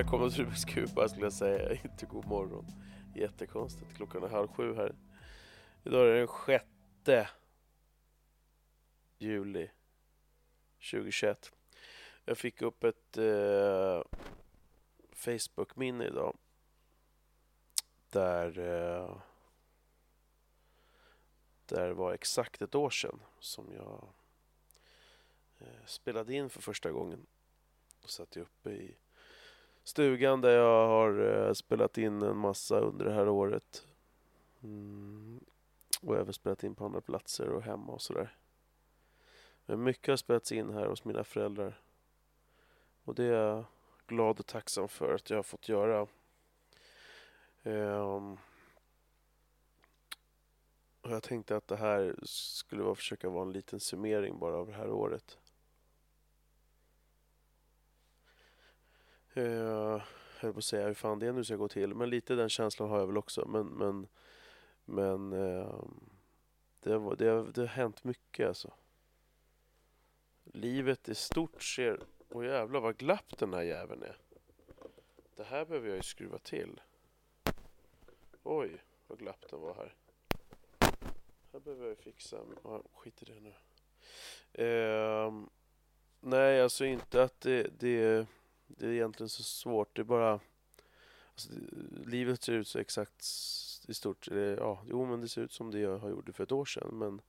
Välkomna till Rubiks kuba skulle jag säga, inte god morgon. Jättekonstigt, klockan är halv sju här. Idag är det den sjätte juli 2021. Jag fick upp ett eh, Facebook-minne idag. Där eh, där var exakt ett år sedan som jag eh, spelade in för första gången. Och satt jag uppe i stugan där jag har eh, spelat in en massa under det här året. Mm. Och även spelat in på andra platser och hemma och sådär. Men mycket har spelats in här hos mina föräldrar. Och det är jag glad och tacksam för att jag har fått göra. Um, och jag tänkte att det här skulle vara, försöka vara en liten summering bara av det här året. Jag höll på att säga hur fan det nu ska gå till, men lite den känslan har jag väl också. Men, men, men ehm, det, var, det, det har hänt mycket alltså. Livet i stort ser... Åh jävlar vad glapp den här jäveln är. Det här behöver jag ju skruva till. Oj, vad glapp den var här. Här behöver jag fixa. Ah, skit i det nu. Eh, nej, alltså inte att det, det, det är egentligen så svårt. Det är bara... Alltså, livet ser ut så exakt i stort. Ja, jo, men det ser ut som det jag har gjort för ett år sedan. Men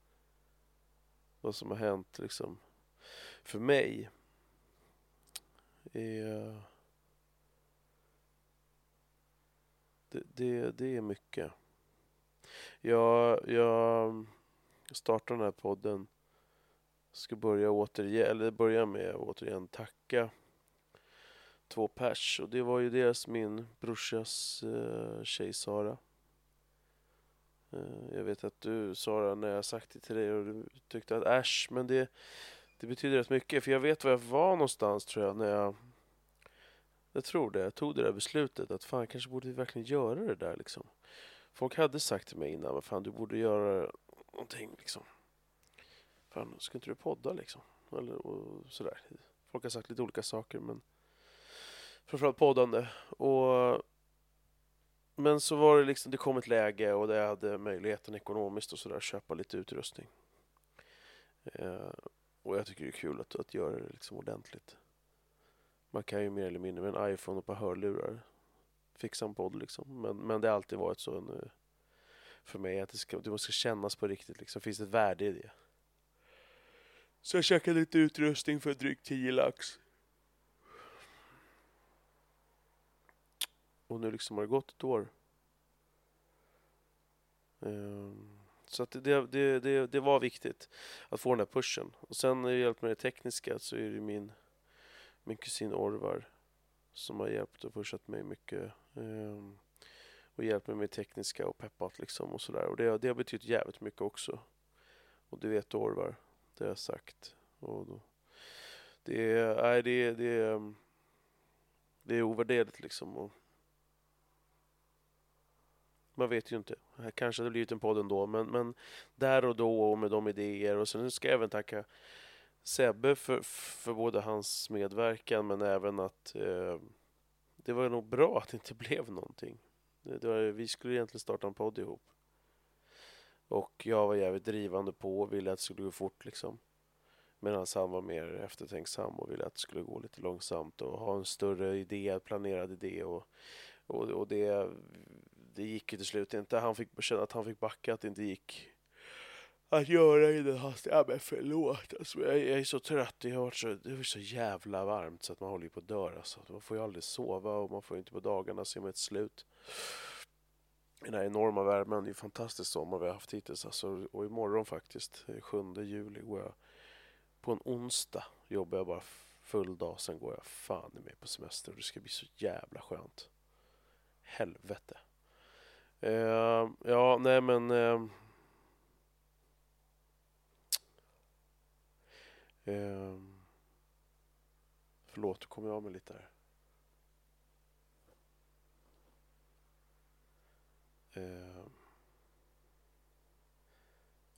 vad som har hänt liksom för mig är... Det, det, det är mycket. Jag, jag startar den här podden. Ska börja, återigen, eller börja med att återigen tacka två pers. Och det var ju dels min brorsas eh, tjej Sara. Eh, jag vet att du Sara, när jag sagt det till dig och du tyckte att äsch, men det, det betyder rätt mycket. För jag vet var jag var någonstans tror jag när jag jag tror det. Jag tog det där beslutet att fan, kanske borde vi verkligen göra det där liksom. Folk hade sagt till mig innan, fan du borde göra någonting liksom. Fan, ska inte du podda liksom? Eller och sådär. Folk har sagt lite olika saker men framförallt poddande. Och men så var det liksom, det kom ett läge och där jag hade möjligheten ekonomiskt och sådär köpa lite utrustning. Eh, och jag tycker det är kul att, att göra det liksom ordentligt. Man kan ju mer eller mindre med en iPhone och ett par hörlurar fixa en podd liksom. Men, men det har alltid varit så nu för mig att det, ska, det måste kännas på riktigt liksom. Finns det ett värde i det? Så jag käkade lite utrustning för drygt 10 lax. Och nu liksom har det gått ett år. Um, så att det, det, det, det var viktigt att få den här pushen. Och sen när det hjälpt med det tekniska så är det min, min kusin Orvar som har hjälpt och pushat mig mycket. Um, och hjälpt mig med det tekniska och peppat liksom och sådär. Och det, det har betytt jävligt mycket också. Och du vet Orvar, det har jag sagt. Och då, det, är, nej, det, det, det är ovärderligt liksom. Och man vet ju inte. Här kanske det blivit en podd ändå. Men, men där och då och med de idéer. Och sen ska jag även tacka Sebbe för, för både hans medverkan men även att eh, det var nog bra att det inte blev någonting. Det, det var, vi skulle egentligen starta en podd ihop. Och jag var jävligt drivande på och ville att det skulle gå fort liksom. Medan han var mer eftertänksam och ville att det skulle gå lite långsamt och ha en större idé, planerad idé. Och, och, och det, det gick ju till slut inte. Han fick känna att han fick backa, att det inte gick att göra i den hastigheten. Ja, men förlåt. Alltså, jag, jag är så trött. Det har varit så, det är så jävla varmt så att man håller på att dö. Alltså. Man får ju aldrig sova och man får inte på dagarna se ett slut. Den här enorma värmen. Det är fantastisk sommar vi har haft hittills. Alltså, och imorgon faktiskt, 7 juli, går jag på en onsdag. Jobbar jag bara full dag. Sen går jag fan med på semester. Och det ska bli så jävla skönt. Helvete. Eh, ja, nej men... Eh, eh, förlåt, kom jag av mig lite här. Eh,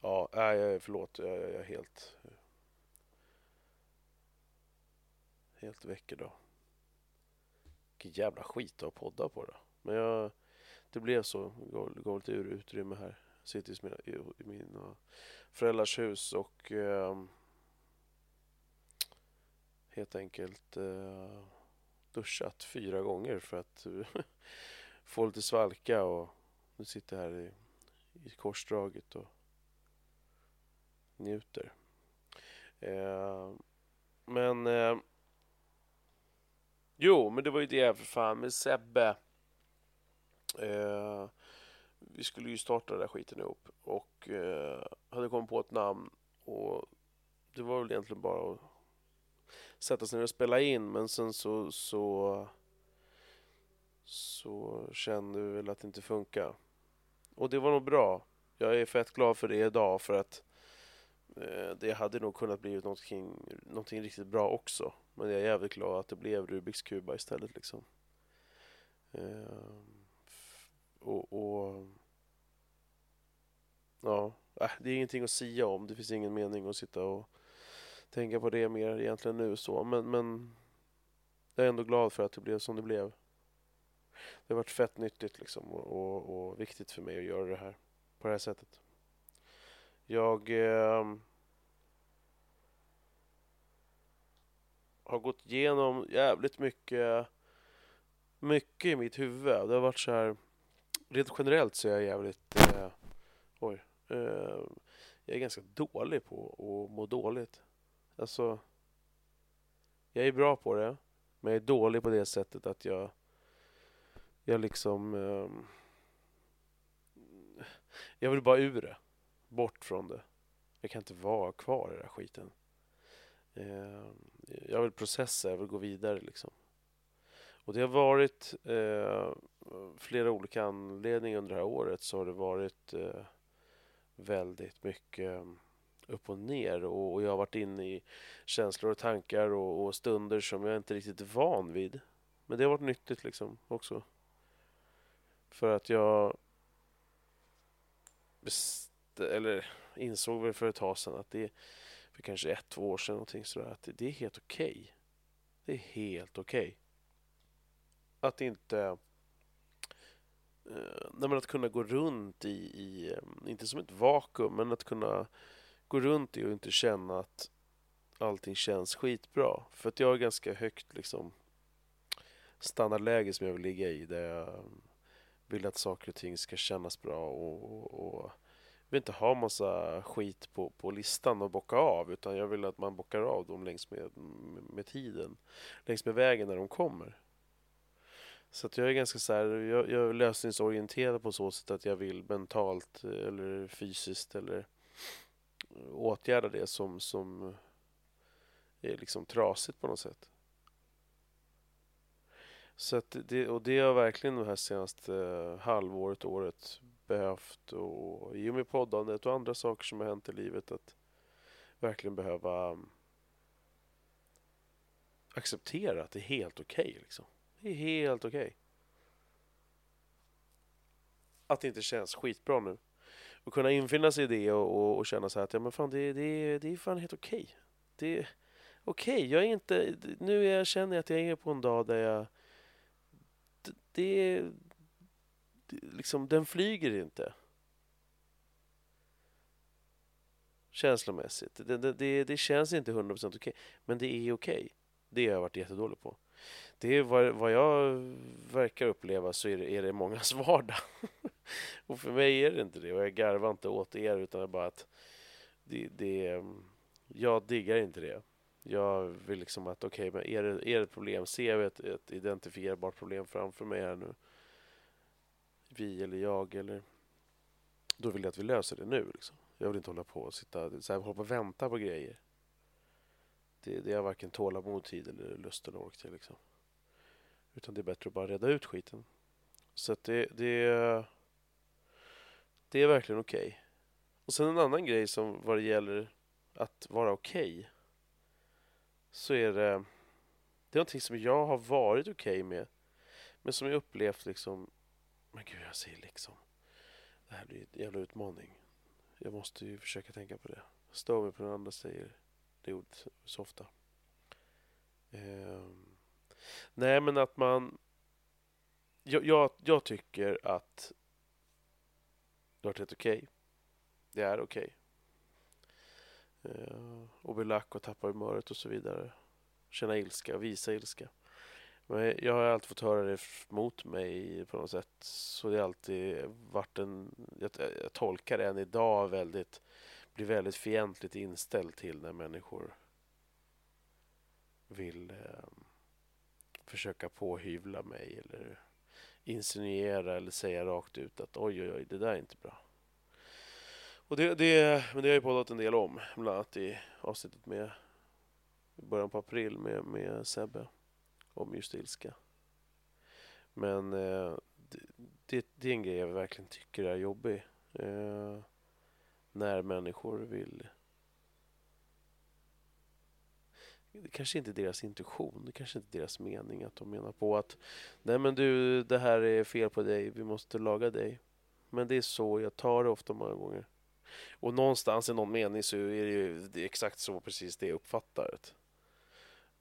ja, nej, förlåt. Jag, jag är helt... Helt väck idag. Vilken jävla skit att podda på då. Men jag, det blev så. det går lite ur utrymme här. Sitter i mina, i, i mina föräldrars hus och eh, helt enkelt eh, duschat fyra gånger för att få lite svalka och nu sitter jag här i, i korsdraget och njuter. Eh, men eh, jo, men det var ju det för fan med Sebbe. Eh, vi skulle ju starta den där skiten ihop och eh, hade kommit på ett namn och det var väl egentligen bara att sätta sig ner och spela in men sen så så så kände vi väl att det inte funkar. Och det var nog bra. Jag är fett glad för det idag för att eh, det hade nog kunnat bli någonting, någonting riktigt bra också. Men jag är jävligt glad att det blev Rubiks kuba istället liksom. Eh, och, och ja, äh, det är ingenting att sia om. Det finns ingen mening att sitta och tänka på det mer egentligen nu så. Men, men jag är ändå glad för att det blev som det blev. Det har varit fett nyttigt liksom och, och, och viktigt för mig att göra det här på det här sättet. Jag eh, har gått igenom jävligt mycket mycket i mitt huvud. Det har varit så här rent generellt så är jag jävligt eh, oj, eh, jag är ganska dålig på att må dåligt. Alltså, jag är bra på det, men jag är dålig på det sättet att jag, jag liksom, eh, jag vill bara ur det, bort från det. Jag kan inte vara kvar i den här skiten. Eh, jag vill processa, jag vill gå vidare liksom. Och det har varit eh, flera olika anledningar under det här året så har det varit eh, väldigt mycket mm, upp och ner och, och jag har varit inne i känslor och tankar och, och, stunder som jag inte riktigt är van vid. Men det har varit nyttigt liksom också. För att jag eller insåg väl för ett tag sedan att det för kanske ett, två år sedan någonting sådär att det, det är helt okej. Okay. Det är helt okej. Okay. Att inte eh, att kunna gå runt i, i, eh, inte som ett vakuum, men att kunna gå runt i och inte känna att allting känns skitbra. För att jag har ganska högt liksom standardläge som jag vill ligga i där jag vill att saker och ting ska kännas bra och, och, och vill inte ha massa skit på, på listan och bocka av utan jag vill att man bockar av dem längs med, med tiden, längs med vägen när de kommer. Så att jag är ganska så här, jag, jag är lösningsorienterad på så sätt att jag vill mentalt eh, eller fysiskt eller eh, åtgärda det som, som är liksom trasigt på något sätt. Så att det, och det har verkligen det här senaste halvåret, året behövt och i och med poddandet och andra saker som har hänt i livet att verkligen behöva mm, acceptera att det är helt okej. Okay, liksom. Det är helt okej. Okay. Att det inte känns skitbra nu. Och kunna infinna sig i det och, och, och känna så här att ja, men fan, det, det, det är fan helt okej. Okay. Det är okej, okay, jag är inte... Nu jag känner jag att jag är på en dag där jag... Det, det, liksom, den flyger inte. Känslomässigt. Det, det, det, det känns inte 100% okej. Okay, men det är okej. Okay. Det har jag varit jättedålig på det är vad, vad jag verkar uppleva så är det, är det mångas vardag. och för mig är det inte det och jag garvar inte åt er utan det är bara att det, det, jag diggar inte det. Jag vill liksom att okej, okay, men är det, är det ett problem, ser vi ett, ett identifierbart problem framför mig här nu, vi eller jag eller då vill jag att vi löser det nu. Liksom. Jag vill inte hålla på och sitta så här, hålla på och vänta på grejer. Det, det är varken tålamod, tid eller lust eller ork till. Liksom. Utan det är bättre att bara reda ut skiten. Så att det, det, det är verkligen okej. Okay. Och sen en annan grej som vad det gäller att vara okej. Okay, så är det, det är någonting som jag har varit okej okay med. Men som jag upplevt liksom, men gud jag säger liksom. Det här blir en jävla utmaning. Jag måste ju försöka tänka på det. Stör mig på den andra säger det ordet så ofta. Um, Nej, men att man jag, jag, jag tycker att det har varit helt okej. Det är okej. Eh, och bli lack och tappa humöret och så vidare. Känna ilska, visa ilska. Men jag har alltid fått höra det mot mig på något sätt. Så det har alltid varit en... Jag, jag tolkar det än idag väldigt... Blir väldigt fientligt inställd till när människor vill eh, försöka påhyvla mig eller insinuera eller säga rakt ut att oj, oj, oj, det där är inte bra. Och det, det, men det har jag poddat en del om, bland annat i avsnittet med i början på april med, med Sebbe om just ilska. Men eh, det, det, är en grej jag verkligen tycker är jobbig. Eh, när människor vill det kanske inte är deras intuition, det kanske inte är deras mening att de menar på att nej men du, det här är fel på dig, vi måste laga dig. Men det är så jag tar det ofta många gånger. Och någonstans i någon mening så är det ju det är exakt så precis det jag uppfattar det.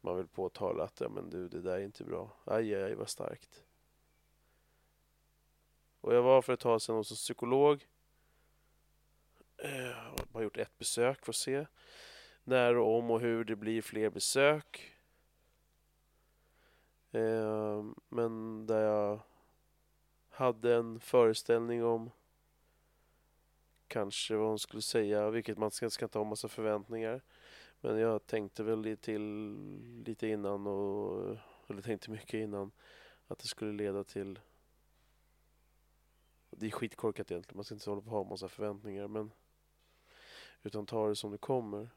Man vill påtala att ja, men du, det där är inte bra. Aj, aj, aj vad starkt. Och jag var för ett tag sedan hos en psykolog. Jag har bara gjort ett besök för att se när och om och hur det blir fler besök. Eh, men där jag hade en föreställning om kanske vad hon skulle säga, vilket man ska, ska inte ha massa förväntningar. Men jag tänkte väl till lite innan, och, eller tänkte mycket innan, att det skulle leda till... Det är skitkorkat egentligen, man ska inte hålla på och ha massa förväntningar, men... Utan ta det som det kommer.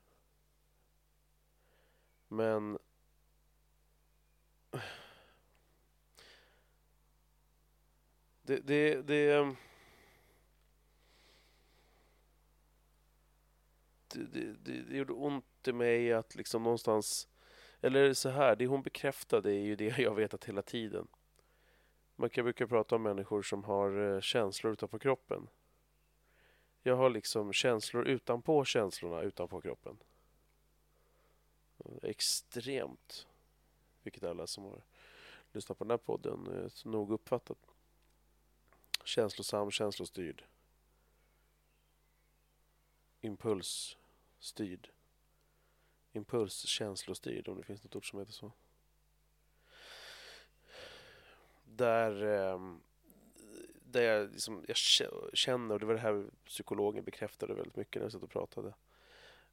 Men... Det, det, det... Det, det, det, gjorde ont i mig att liksom någonstans... Eller så här, det hon bekräftade är ju det jag vetat hela tiden. Man kan brukar prata om människor som har eh, känslor utanför kroppen. Jag har liksom känslor utanpå känslorna utanpå kroppen extremt, vilket alla som har lyssnat på den här podden så nog uppfattat. Känslosam, känslostyrd. Impulsstyrd. Impulskänslostyrd, om det finns något ord som heter så. Där, eh, där jag, liksom, jag känner, och det var det här psykologen bekräftade väldigt mycket när jag satt och pratade,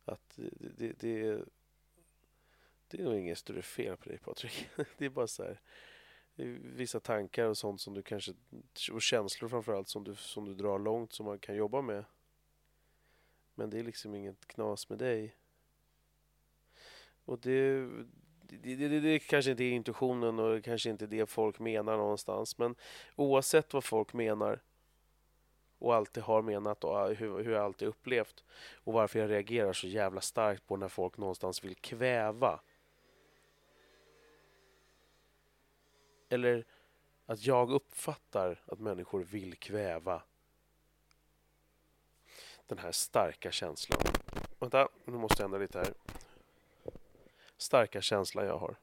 att det, det, det det är nog inget större fel på dig Patrik. Det är bara så här eh, vissa tankar och sånt som du kanske och känslor framförallt som du, som du drar långt som man kan jobba med. Men det är liksom inget knas med dig. Och det, det, det, det, kanske inte är intuitionen och det kanske inte är det folk menar någonstans. Men oavsett vad folk menar och alltid har menat och hur, hur jag alltid upplevt och varför jag reagerar så jävla starkt på när folk någonstans vill kväva Eller att jag uppfattar att människor vill kväva den här starka känslan. Vänta, nu måste jag ändra lite här. Starka känslan jag har.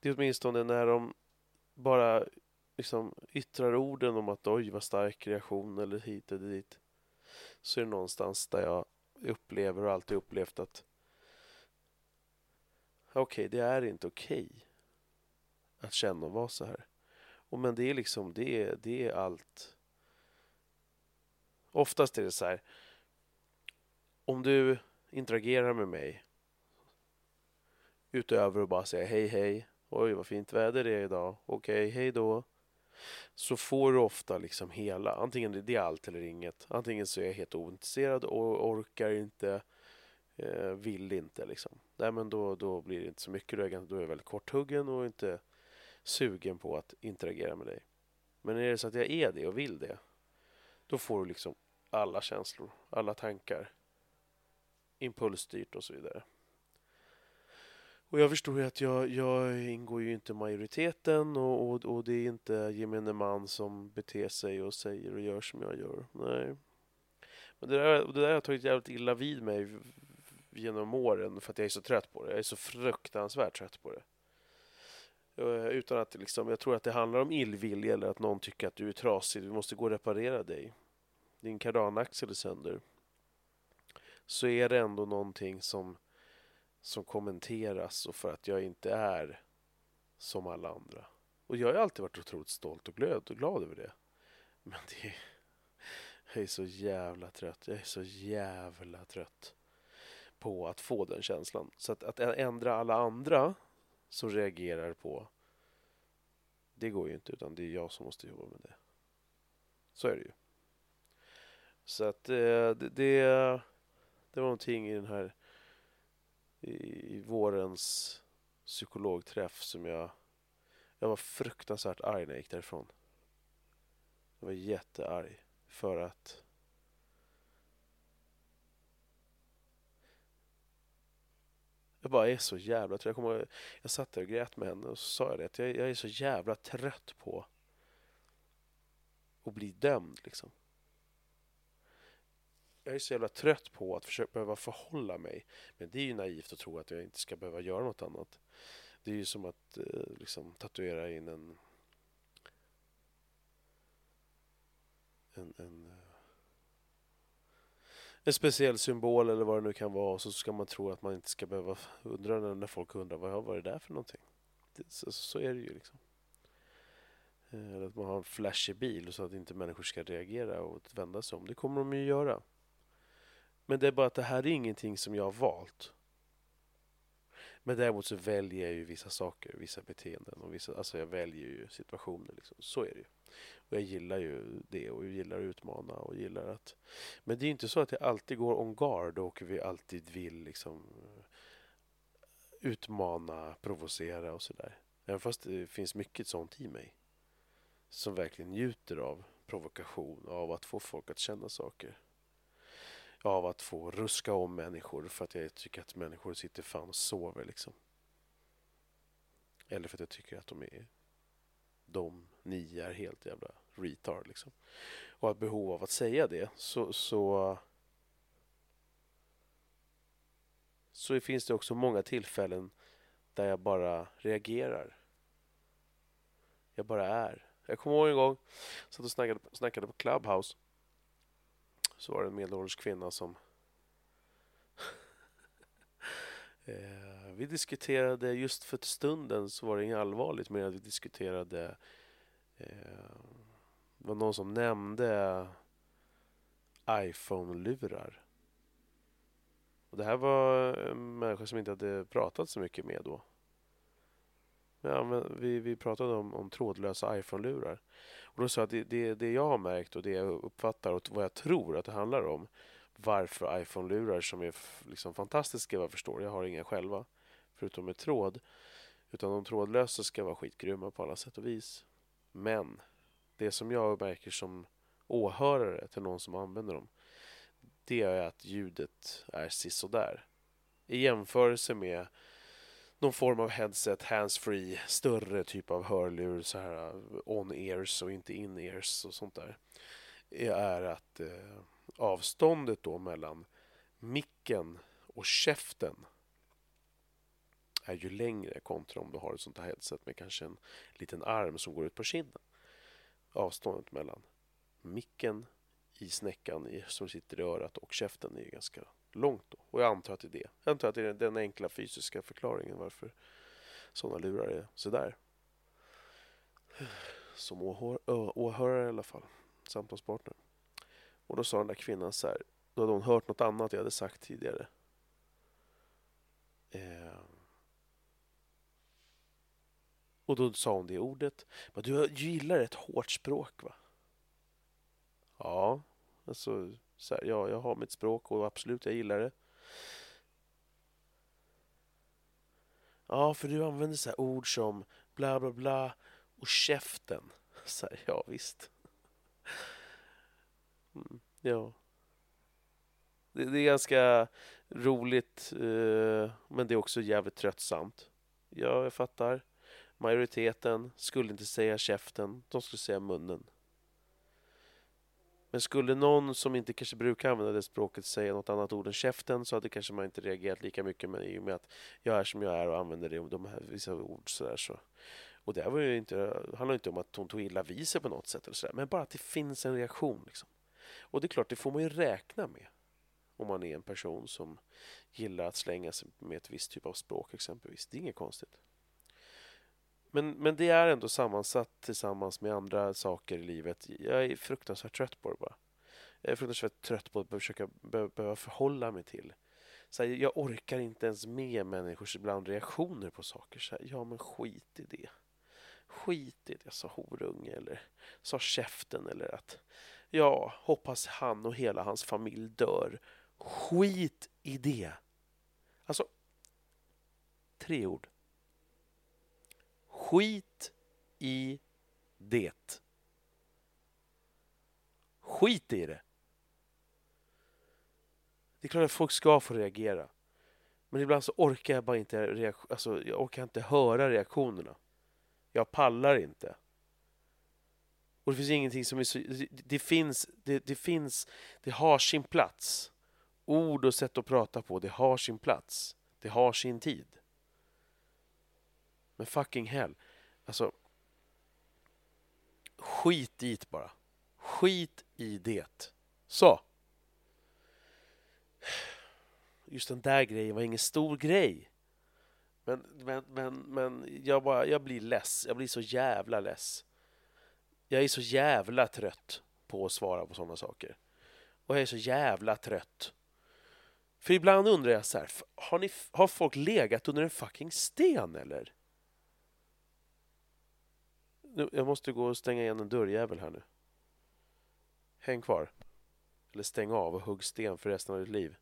Det är åtminstone när de bara liksom yttrar orden om att oj vad stark reaktion eller hit eller dit. Så är det någonstans där jag upplever och alltid upplevt att okej, okay, det är inte okej. Okay att känna och vara så här. Och men det är liksom, det är, det är allt. Oftast är det så här. Om du interagerar med mig utöver att bara säga hej hej, oj vad fint väder det är idag, okej, hej då. Så får du ofta liksom hela, antingen det är allt eller inget. Antingen så är jag helt ointresserad och orkar inte, eh, vill inte liksom. Nej men då, då blir det inte så mycket, då är jag väldigt korthuggen och inte sugen på att interagera med dig. Men är det så att jag är det och vill det, då får du liksom alla känslor, alla tankar, impulsstyrt och så vidare. Och jag förstår ju att jag, jag ingår ju inte i majoriteten och, och, och, det är inte gemene man som beter sig och säger och gör som jag gör. Nej. Men det där, det där har jag tagit jävligt illa vid mig genom åren för att jag är så trött på det. Jag är så fruktansvärt trött på det. Eh, utan att liksom, jag tror att det handlar om illvilja eller att någon tycker att du är trasig, vi måste gå och reparera dig. Din kardanaxel är sönder. Så är det ändå någonting som, som kommenteras och för att jag inte är som alla andra. Och jag har alltid varit otroligt stolt och glad, och glad över det. Men det är, jag är så jävla trött. Jag är så jävla trött på att få den känslan. Så att, att ändra alla andra som reagerar på det går ju inte utan det är jag som måste jobba med det. Så är det ju. Så att eh, det, det, det var någonting i den här i vårens psykologträff som jag jag var fruktansvärt arg när jag gick därifrån. Jag var jättearg för att Jag bara är så jävla trött. Jag, kommer, jag satt där och grät med henne och så sa jag det att jag, jag är så jävla trött på att bli dömd liksom. Jag är så jävla trött på att försöka behöva förhålla mig. Men det är ju naivt att tro att jag inte ska behöva göra något annat. Det är ju som att eh, liksom tatuera in en en, en, eh, en speciell symbol eller vad det nu kan vara och så ska man tro att man inte ska behöva undra när folk undrar vad, vad är det där för någonting. Det, så, så är det ju liksom. Eh, eller att man har en flashig bil så att inte människor ska reagera och vända sig om. Det kommer de ju göra. Men det är bara att det här är ingenting som jag har valt. Men däremot så väljer jag ju vissa saker, vissa beteenden och vissa, alltså jag väljer ju situationer liksom. Så är det ju. Och jag gillar ju det och jag gillar att utmana och gillar att... Men det är ju inte så att jag alltid går on guard och vi alltid vill liksom utmana, provocera och sådär. Även fast det finns mycket sånt i mig. Som verkligen njuter av provokation, av att få folk att känna saker av att få ruska om människor för att jag tycker att människor sitter fan och sover liksom. Eller för att jag tycker att de är de, ni är helt jävla retard liksom. Och har behov av att säga det så, så så finns det också många tillfällen där jag bara reagerar. Jag bara är. Jag kommer ihåg en gång, satt och snackade, snackade på Clubhouse så var det en medelålders kvinna som eh, vi diskuterade, just för stunden så var det inget allvarligt med att vi diskuterade eh, det var någon som nämnde iPhone-lurar. Och det här var en människa som inte hade pratat så mycket med då. Ja, men vi, vi pratade om, om trådlösa iPhone-lurar. Och då sa jag att det, det, det jag har märkt och det jag uppfattar och vad jag tror att det handlar om varför iPhone-lurar som är liksom fantastiska vad jag förstår, jag har inga själva förutom med tråd, utan de trådlösa ska vara skitgrymma på alla sätt och vis. Men det som jag märker som åhörare till någon som använder dem, det är att ljudet är sisådär. I jämförelse med någon form av headset, handsfree, större typ av hörlur, så här uh, on-ears och inte in-ears och sånt där, eh, är att eh, avståndet då mellan micken och käften är ju längre kontra om du har ett sånt här headset med kanske en liten arm som går ut på kinden. Avståndet mellan micken i snäckan som sitter i örat och käften är ganska långt. Då. Och jag antar att det är det. Jag antar att det är den enkla fysiska förklaringen varför sådana lurar är sådär. Som åhörare i alla fall. Samtalspartner. Och då sa den där kvinnan så här. Då hade hon hört något annat jag hade sagt tidigare. Eh. Och då sa hon det ordet. Du gillar ett hårt språk va? Ja, alltså så här, ja, jag har mitt språk och absolut, jag gillar det. Ja, för du använder så ord som bla bla bla och käften. Så här, ja, visst. Mm, ja. Det, det, är ganska roligt, eh, men det är också jävligt tröttsamt. Ja, jag fattar. Majoriteten skulle inte säga käften, de skulle säga munnen. Men skulle någon som inte kanske brukar använda det språket säga något annat ord än käften så hade kanske man inte reagerat lika mycket. Men i och med att jag är som jag är och använder det, de här vissa ord sådär så. Och det var ju inte, handlar inte om att hon tog illa vid sig på något sätt eller sådär, men bara att det finns en reaktion. Liksom. Och det är klart, det får man ju räkna med om man är en person som gillar att slänga sig med ett visst typ av språk exempelvis. Det är inget konstigt. Men, men det är ändå sammansatt tillsammans med andra saker i livet. Jag är fruktansvärt trött på det bara. Jag är fruktansvärt trött på att försöka behöva förhålla mig till. Så här, jag orkar inte ens med människors ibland reaktioner på saker. Så här, ja, men skit i det. Skit i det, sa horunge eller sa käften eller att ja, hoppas han och hela hans familj dör. Skit i det. Alltså, tre ord. Skit i det. Skit i det. Det är klart att folk ska få reagera. Men ibland så orkar jag bara inte, alltså, jag orkar inte höra reaktionerna. Jag pallar inte. Och det finns ingenting som är så... Det, det, finns, det, det finns... Det har sin plats. Ord och sätt att prata på, det har sin plats. Det har sin tid. Men fucking hell. Alltså... Skit i det bara. Skit i det. Så. Just den där grejen var ingen stor grej. Men, men, men, men jag, bara, jag blir less. Jag blir så jävla less. Jag är så jävla trött på att svara på sådana saker. Och jag är så jävla trött. För ibland undrar jag så här, har, ni, har folk legat under en fucking sten eller? Nu, jag måste gå och stänga igen en dörrjävel här nu. Häng kvar. Eller stäng av och hugg sten för resten av ditt liv.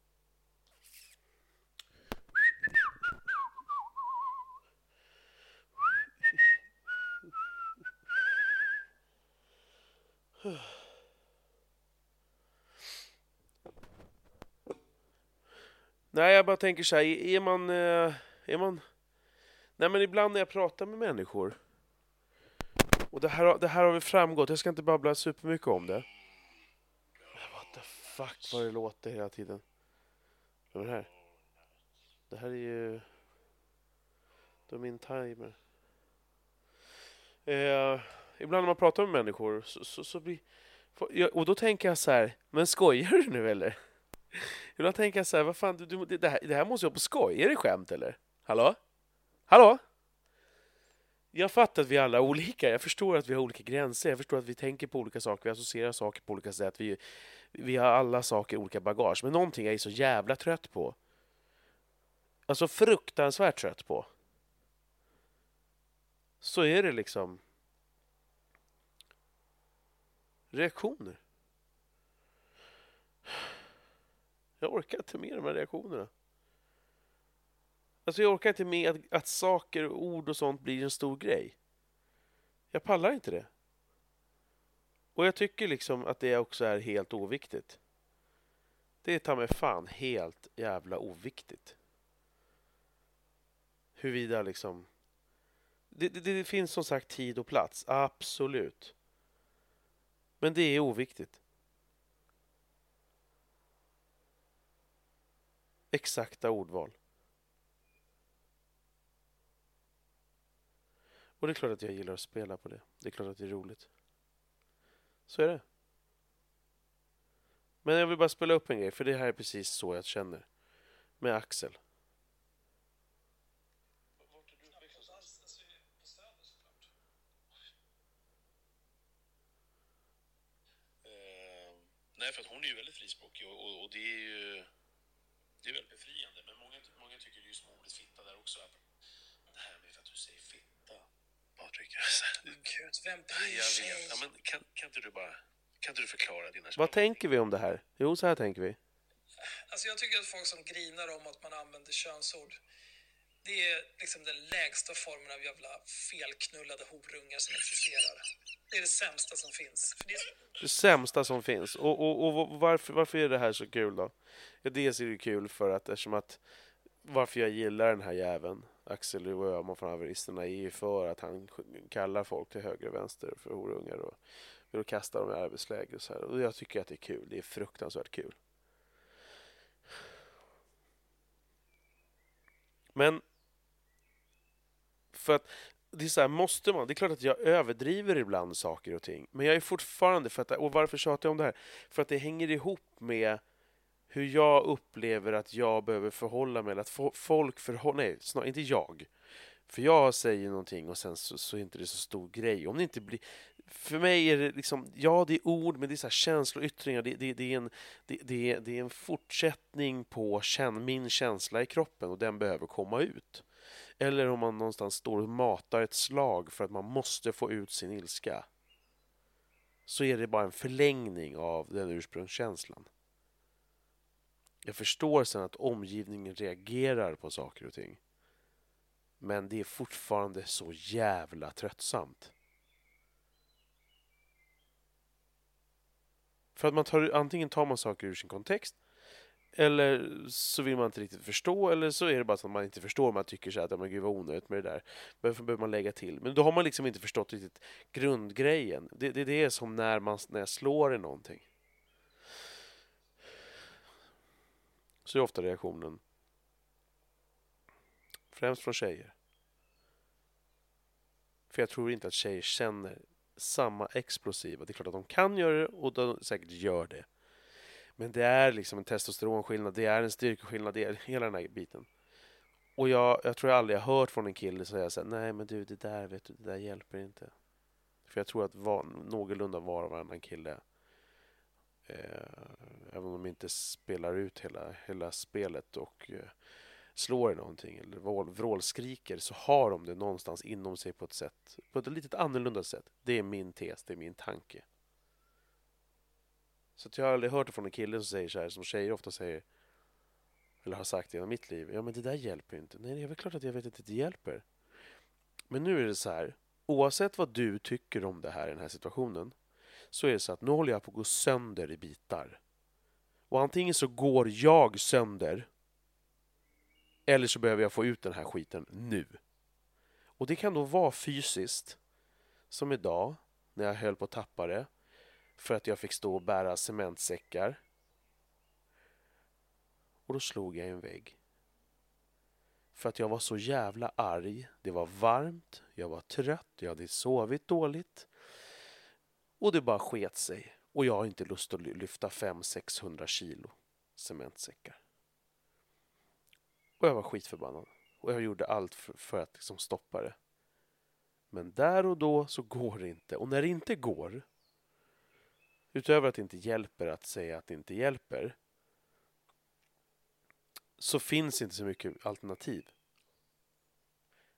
Nej, jag bara tänker så här, är man... Eh, är man... Nej, men ibland när jag pratar med människor och det här, det här har väl framgått, jag ska inte babbla supermycket om det. Men what the fuck vad det låter hela tiden. Vad är det här? Det här är ju... Det är min timer. Eh, ibland när man pratar med människor så, så, så blir... Och då tänker jag så här, men skojar du nu eller? Ibland tänker jag så här, vad fan, du, det, här, det här måste vara på skoj. Är det skämt eller? Hallå? Hallå? Jag fattar att vi alla är olika. Jag förstår att vi har olika gränser. Jag förstår att vi tänker på olika saker. Vi associerar saker på olika sätt. Vi, vi har alla saker i olika bagage. Men någonting jag är så jävla trött på. Alltså fruktansvärt trött på. Så är det liksom. Reaktioner. Jag orkar inte med de här reaktionerna. Alltså jag orkar inte med att, att saker, ord och sånt blir en stor grej. Jag pallar inte det. Och jag tycker liksom att det också är helt oviktigt. Det är ta mig fan helt jävla oviktigt. Huruvida liksom... Det, det, det finns som sagt tid och plats, absolut. Men det är oviktigt. exakta ordval. Och det är klart att jag gillar att spela på det. Det är klart att det är roligt. Så är det. Men jag vill bara spela upp en grej, för det här är precis så jag känner. Med Axel. Eh, nej, för att hon är ju väldigt frispråkig och, och, och det är ju det är väldigt befriande. Men många, många tycker det är som ordet fitta där också. Att det här med att du säger fitta, Patrik. Gud, vem bryr sig? Jag vet. Ja, men kan, kan inte du bara kan du förklara dina Vad tänker vi om det här? Jo, så här tänker vi. Alltså jag tycker att folk som grinar om att man använder könsord, det är liksom den lägsta formen av jävla felknullade horungar som existerar. Det är det sämsta som finns. Det... det... sämsta som finns. Och, och, och varför, varför är det här så kul då? Ja, dels är det kul för att eftersom att varför jag gillar den här jäveln Axel Öhman från Haveristerna är ju för att han kallar folk till höger och vänster för horungar och Vill kasta dem i arbetsläger och så här. Och jag tycker att det är kul. Det är fruktansvärt kul. Men för att det är så här, måste man? Det är klart att jag överdriver ibland saker och ting. Men jag är fortfarande, för att, och varför tjatar jag om det här? För att det hänger ihop med hur jag upplever att jag behöver förhålla mig, att folk förhåller, nej, snarare inte jag. För jag säger någonting och sen så, så är inte det så stor grej. Om det inte blir, för mig är det liksom, ja det är ord men det är så här känsloyttringar. Det, det, det, är en, det, det, är, det är en fortsättning på känn, min känsla i kroppen och den behöver komma ut. Eller om man någonstans står och matar ett slag för att man måste få ut sin ilska. Så är det bara en förlängning av den ursprungskänslan. Jag förstår sen att omgivningen reagerar på saker och ting. Men det är fortfarande så jävla tröttsamt. För att man tar, antingen tar man saker ur sin kontext eller så vill man inte riktigt förstå eller så är det bara så att man inte förstår. Man tycker så att men gud vad onödigt med det där. Varför behöver man lägga till? Men då har man liksom inte förstått riktigt grundgrejen. Det, det, det är som när, man, när jag slår i någonting. Så är ofta reaktionen främst från tjejer. För jag tror inte att tjejer känner samma explosiva. Det är klart att de kan göra det och de säkert gör det. Men det är liksom en testosteronskillnad, det är en styrkeskillnad, det är hela den här biten. Och jag, jag tror jag aldrig har hört från en kille säga så här, nej men du det där vet du, det där hjälper inte. För jag tror att var, någorlunda var och varannan kille Eh, även om de inte spelar ut hela, hela spelet och eh, slår i någonting eller vrålskriker så har de det någonstans inom sig på ett sätt, på ett lite annorlunda sätt. Det är min tes, det är min tanke. Så jag har aldrig hört det från en kille som säger så här, som tjejer ofta säger, eller har sagt genom mitt liv, ja men det där hjälper inte. Nej, det är väl klart att jag vet att det hjälper. Men nu är det så här, oavsett vad du tycker om det här i den här situationen, så är det så att nu håller jag på att gå sönder i bitar. Och antingen så går jag sönder, eller så behöver jag få ut den här skiten nu. Och det kan då vara fysiskt, som idag, när jag höll på att tappa det, för att jag fick stå och bära cementsäckar. Och då slog jag i en vägg. För att jag var så jävla arg. Det var varmt, jag var trött, jag hade sovit dåligt. Och det bara sket sig. Och jag har inte lust att lyfta 500-600 kilo cementsäckar. Och jag var skitförbannad. Och jag gjorde allt för, för att liksom stoppa det. Men där och då så går det inte. Och när det inte går, utöver att det inte hjälper att säga att det inte hjälper, så finns inte så mycket alternativ.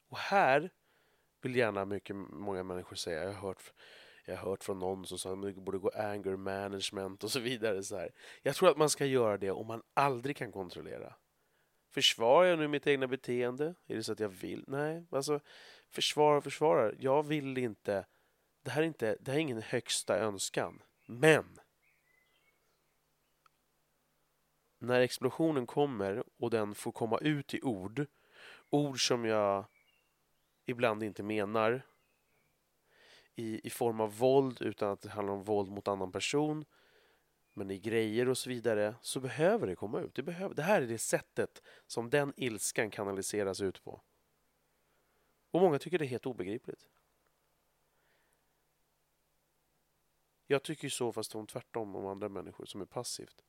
Och här vill gärna mycket, många människor säga, jag har hört, jag har hört från någon som sa att det borde gå anger management och så vidare. Så här. Jag tror att man ska göra det om man aldrig kan kontrollera. Försvarar jag nu mitt egna beteende? Är det så att jag vill? Nej, alltså försvara och försvarar. Jag vill inte. Det här är, inte, det här är ingen högsta önskan. Men när explosionen kommer och den får komma ut i ord, ord som jag ibland inte menar i, i form av våld utan att det handlar om våld mot annan person men i grejer och så vidare så behöver det komma ut. Det, behöver, det här är det sättet som den ilskan kanaliseras ut på. Och många tycker det är helt obegripligt. Jag tycker så fast om tvärtom om andra människor som är passivt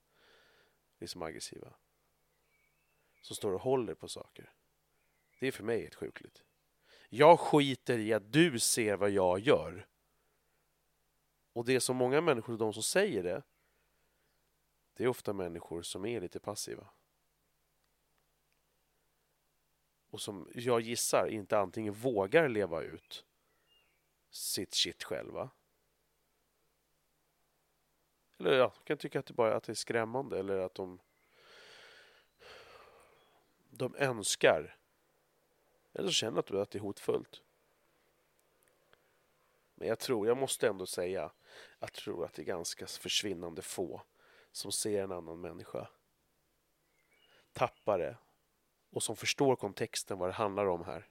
liksom aggressiva. Som står och håller på saker. Det är för mig helt sjukligt. Jag skiter i att du ser vad jag gör. Och det är så många människor, de som säger det, det är ofta människor som är lite passiva. Och som jag gissar inte antingen vågar leva ut sitt shit själva. Eller ja, kan tycka att det bara att det är skrämmande eller att de de önskar eller så känner du att det är hotfullt. Men jag tror, jag måste ändå säga att jag tror att det är ganska försvinnande få som ser en annan människa. Tappare och som förstår kontexten vad det handlar om här.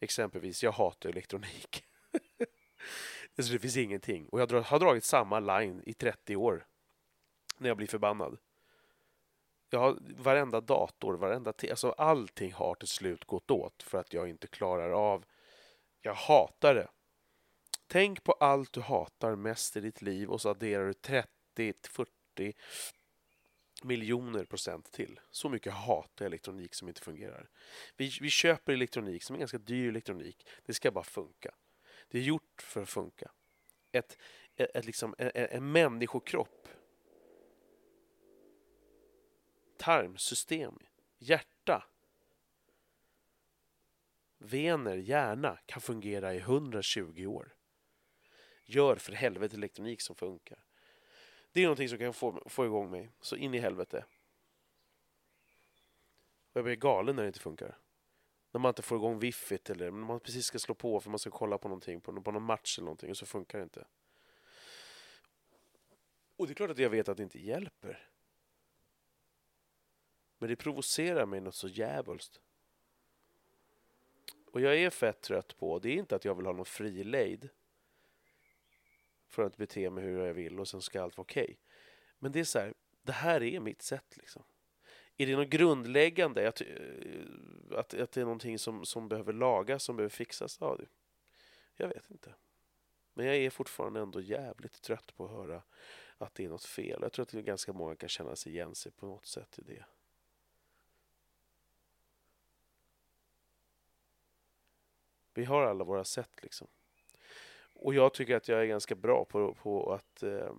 Exempelvis, jag hatar elektronik. Det finns ingenting. Och jag har dragit samma line i 30 år. När jag blir förbannad. Jag har varenda dator, varenda te- alltså allting har till slut gått åt för att jag inte klarar av. Jag hatar det. Tänk på allt du hatar mest i ditt liv och så adderar du 30, 40 miljoner procent till. Så mycket hatar jag elektronik som inte fungerar. Vi, vi köper elektronik som är ganska dyr elektronik. Det ska bara funka. Det är gjort för att funka. Ett, ett, ett liksom, en en människokropp. Tarmsystem. Hjärta. Vener, hjärna kan fungera i 120 år. Gör för helvete elektronik som funkar. Det är någonting som kan få, få igång mig. Så in i helvete. Och jag blir galen när det inte funkar. När man inte får igång wiffit eller när man precis ska slå på för man ska kolla på någonting, på, på någon match eller någonting och så funkar det inte. Och det är klart att jag vet att det inte hjälper. Men det provocerar mig något så djävulskt. Och jag är fett trött på, det är inte att jag vill ha någon fri lejd för att bete mig hur jag vill och sen ska allt vara okej. Men det är så här, det här är mitt sätt liksom. Är det något grundläggande, att, eh, att, att det är någonting som, som behöver lagas, som behöver fixas? Ja, det, jag vet inte. Men jag är fortfarande ändå jävligt trött på att höra att det är något fel. Jag tror att ganska många kan känna sig igen sig på något sätt i det. Vi har alla våra sätt liksom. Och jag tycker att jag är ganska bra på, på att eh,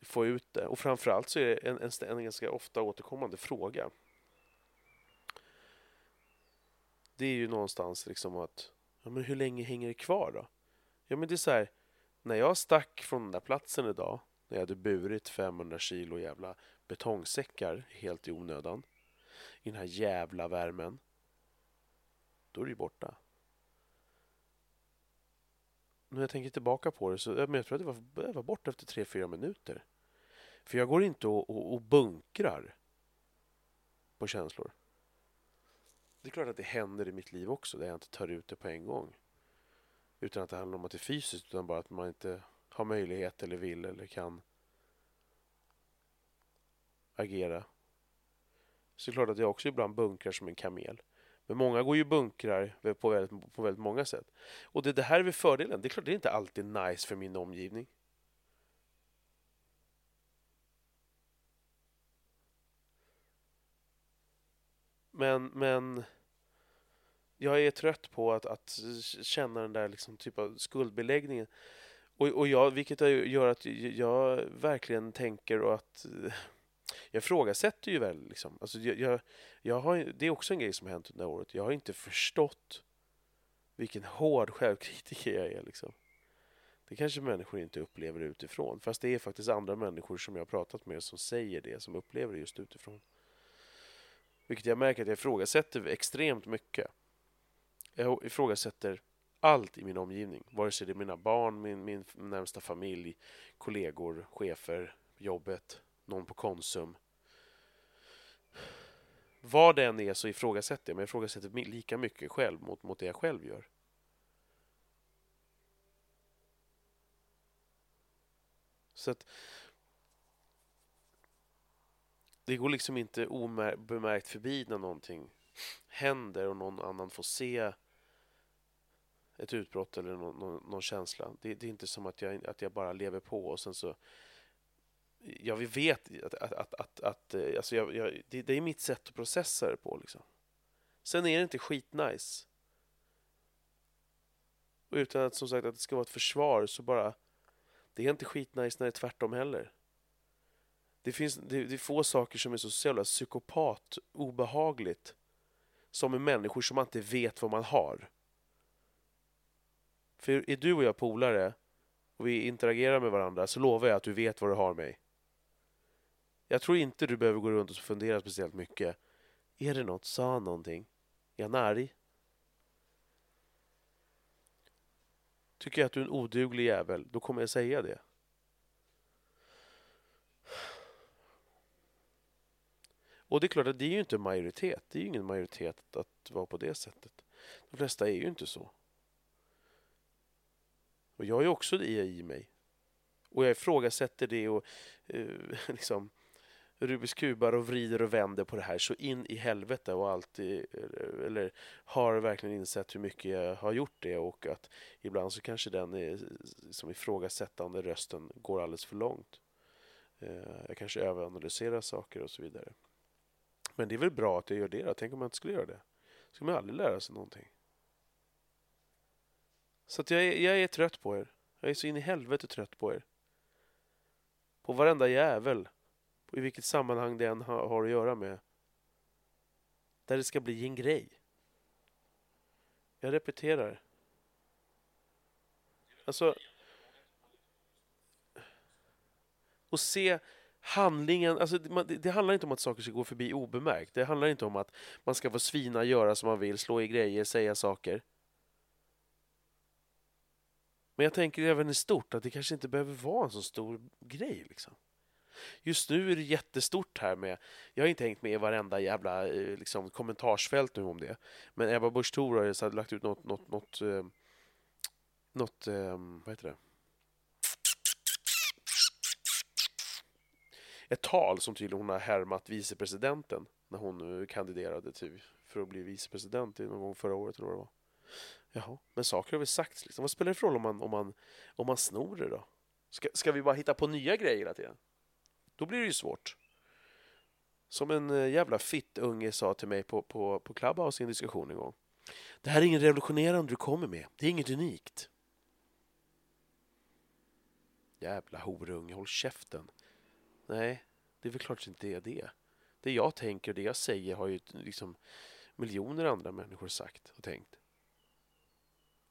få ut det. Och framförallt så är det en, en, en ganska ofta återkommande fråga. Det är ju någonstans liksom att, ja men hur länge hänger det kvar då? Ja men det är så här, när jag stack från den där platsen idag, när jag hade burit 500 kilo jävla betongsäckar helt i onödan, i den här jävla värmen, då är det ju borta när jag tänker tillbaka på det så men jag tror att det var, jag var borta efter tre fyra minuter. För jag går inte och, och, och bunkrar på känslor. Det är klart att det händer i mitt liv också där jag inte tar ut det på en gång. Utan att det handlar om att det är fysiskt utan bara att man inte har möjlighet eller vill eller kan agera. Så det är klart att jag också ibland bunkrar som en kamel. Men många går ju bunkrar på väldigt, på väldigt många sätt. Och det, det här är väl fördelen. Det är klart det är inte alltid nice för min omgivning. Men, men jag är trött på att, att känna den där liksom typ av skuldbeläggningen. Och, och jag, vilket gör att jag verkligen tänker och att jag ifrågasätter ju väl liksom. Alltså jag, jag, jag har, det är också en grej som har hänt under året. Jag har inte förstått vilken hård självkritiker jag är liksom. Det kanske människor inte upplever utifrån. Fast det är faktiskt andra människor som jag har pratat med som säger det, som upplever det just utifrån. Vilket jag märker att jag ifrågasätter extremt mycket. Jag ifrågasätter allt i min omgivning. Vare sig det är mina barn, min, min närmsta familj, kollegor, chefer, jobbet, någon på Konsum. Vad det än är så ifrågasätter jag, men jag ifrågasätter lika mycket själv mot, mot det jag själv gör. Så att det går liksom inte obemärkt förbi när någonting händer och någon annan får se ett utbrott eller någon, någon, någon känsla. Det, det, är inte som att jag, att jag bara lever på och sen så Ja, vi vet att, att, att, att, att eh, alltså jag, jag, det, det, är mitt sätt att processa det på. Liksom. Sen är det inte skitnice. Och utan att som sagt att det ska vara ett försvar så bara det är inte skitnice när det är tvärtom heller. Det, finns, det, det är få saker som är så jävla psykopat obehagligt som med människor som man inte vet vad man har. För är du och jag polare och vi interagerar med varandra så lovar jag att du vet vad du har mig. Jag tror inte du behöver gå runt och fundera speciellt mycket. Är det något? Sa han någonting? Är han arg? Tycker jag att du är en oduglig jävel, då kommer jag säga det. Och det är klart att det är ju inte majoritet. Det är ju ingen majoritet att vara på det sättet. De flesta är ju inte så. Och jag har ju också det i mig. Och jag ifrågasätter det och eh, liksom Rubiks kubar och vrider och vänder på det här så in i helvete och alltid, eller har verkligen insett hur mycket jag har gjort det och att ibland så kanske den är, som ifrågasättande rösten går alldeles för långt. Eh, jag kanske överanalyserar saker och så vidare. Men det är väl bra att jag gör det då. Tänk om jag inte skulle göra det. Då skulle man aldrig lära sig någonting. Så att jag, är, jag är trött på er. Jag är så in i helvete trött på er. På varenda jävel. I vilket sammanhang det än har att göra med. Där det ska bli en grej. Jag repeterar. Alltså... Och se handlingen, alltså det, det, handlar inte om att saker ska gå förbi obemärkt. Det handlar inte om att man ska få svina, göra som man vill, slå i grejer, säga saker. Men jag tänker även i stort att det kanske inte behöver vara en så stor grej. Liksom. Just nu är det jättestort här med, jag har inte hängt med i varenda jävla eh, liksom, kommentarsfält nu om det. Men Ebba Busch Thor har lagt ut något, något, något, eh, något eh, vad heter det? Ett tal som tydligen hon har härmat vicepresidenten när hon eh, kandiderade till, för att bli vicepresident någon gång förra året. Eller vad det var. Jaha, men saker har väl sagts. Liksom. Vad spelar det för roll om man, om man, om man snor det då? Ska, ska vi bara hitta på nya grejer hela tiden? Då blir det ju svårt. Som en eh, jävla fittunge sa till mig på, på, på Clubhouse i en diskussion en gång. Det här är inget revolutionerande du kommer med. Det är inget unikt. Jävla horunge, håll käften. Nej, det är väl klart att det inte är det. Det jag tänker och det jag säger har ju liksom miljoner andra människor sagt och tänkt.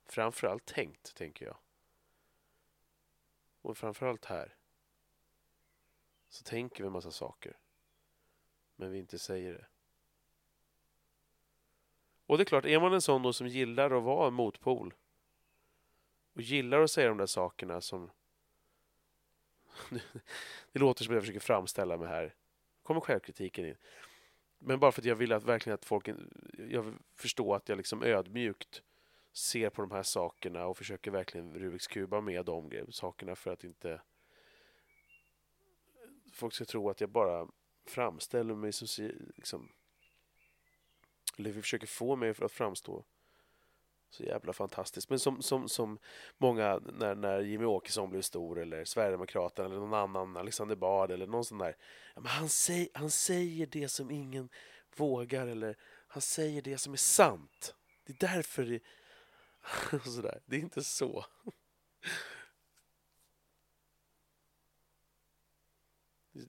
Framförallt tänkt, tänker jag. Och framförallt här. Så tänker vi en massa saker. Men vi inte säger det. Och det är klart, är man en sån då som gillar att vara en motpol och gillar att säga de där sakerna som... det låter som att jag försöker framställa mig här. kommer självkritiken in. Men bara för att jag vill att verkligen att folk... Jag förstår att jag liksom ödmjukt ser på de här sakerna och försöker verkligen Rubiks kuba med de sakerna för att inte folk ska tro att jag bara framställer mig som liksom, eller försöker få mig för att framstå så jävla fantastiskt. Men som, som, som många, när, när Jimmy Åkesson blev stor eller Sverigedemokraterna eller någon annan, Alexander Bard eller någon sån där. Ja, men han, säg, han säger det som ingen vågar eller han säger det som är sant. Det är därför det, sådär. Det är inte så.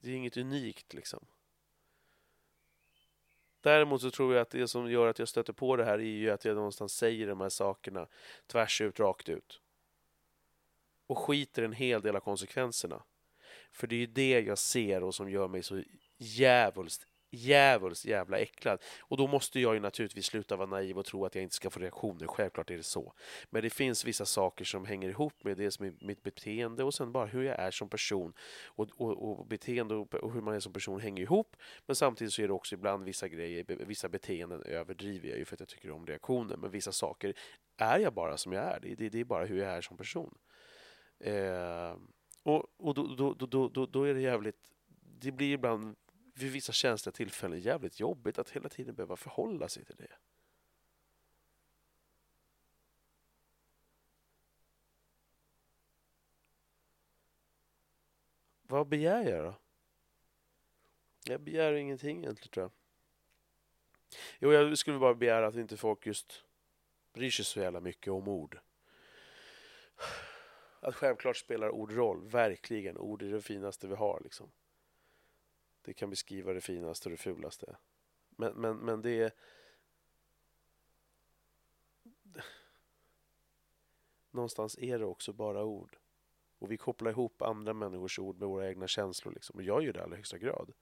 Det är inget unikt liksom. Däremot så tror jag att det som gör att jag stöter på det här är ju att jag någonstans säger de här sakerna tvärs ut, rakt ut. Och skiter en hel del av konsekvenserna. För det är ju det jag ser och som gör mig så jävligt djävulskt jävla äcklad. Och då måste jag ju naturligtvis sluta vara naiv och tro att jag inte ska få reaktioner. Självklart är det så. Men det finns vissa saker som hänger ihop med det som är mitt beteende och sen bara hur jag är som person. Och, och, och beteende och hur man är som person hänger ihop. Men samtidigt så är det också ibland vissa grejer, vissa beteenden överdriver jag ju för att jag tycker om reaktioner. Men vissa saker är jag bara som jag är. Det, det, det är bara hur jag är som person. Eh, och och då, då, då, då, då är det jävligt... Det blir ibland vid vissa känsliga tillfällen jävligt jobbigt att hela tiden behöva förhålla sig till det. Vad begär jag då? Jag begär ingenting egentligen tror jag. Jo, jag skulle bara begära att inte folk just bryr sig så jävla mycket om ord. Att självklart spelar ord roll, verkligen. Ord är det finaste vi har liksom. Det kan beskriva det finaste och det fulaste. Men, men, men det är... Någonstans är det också bara ord. Och vi kopplar ihop andra människors ord med våra egna känslor. Liksom. Och jag gör det i allra högsta grad.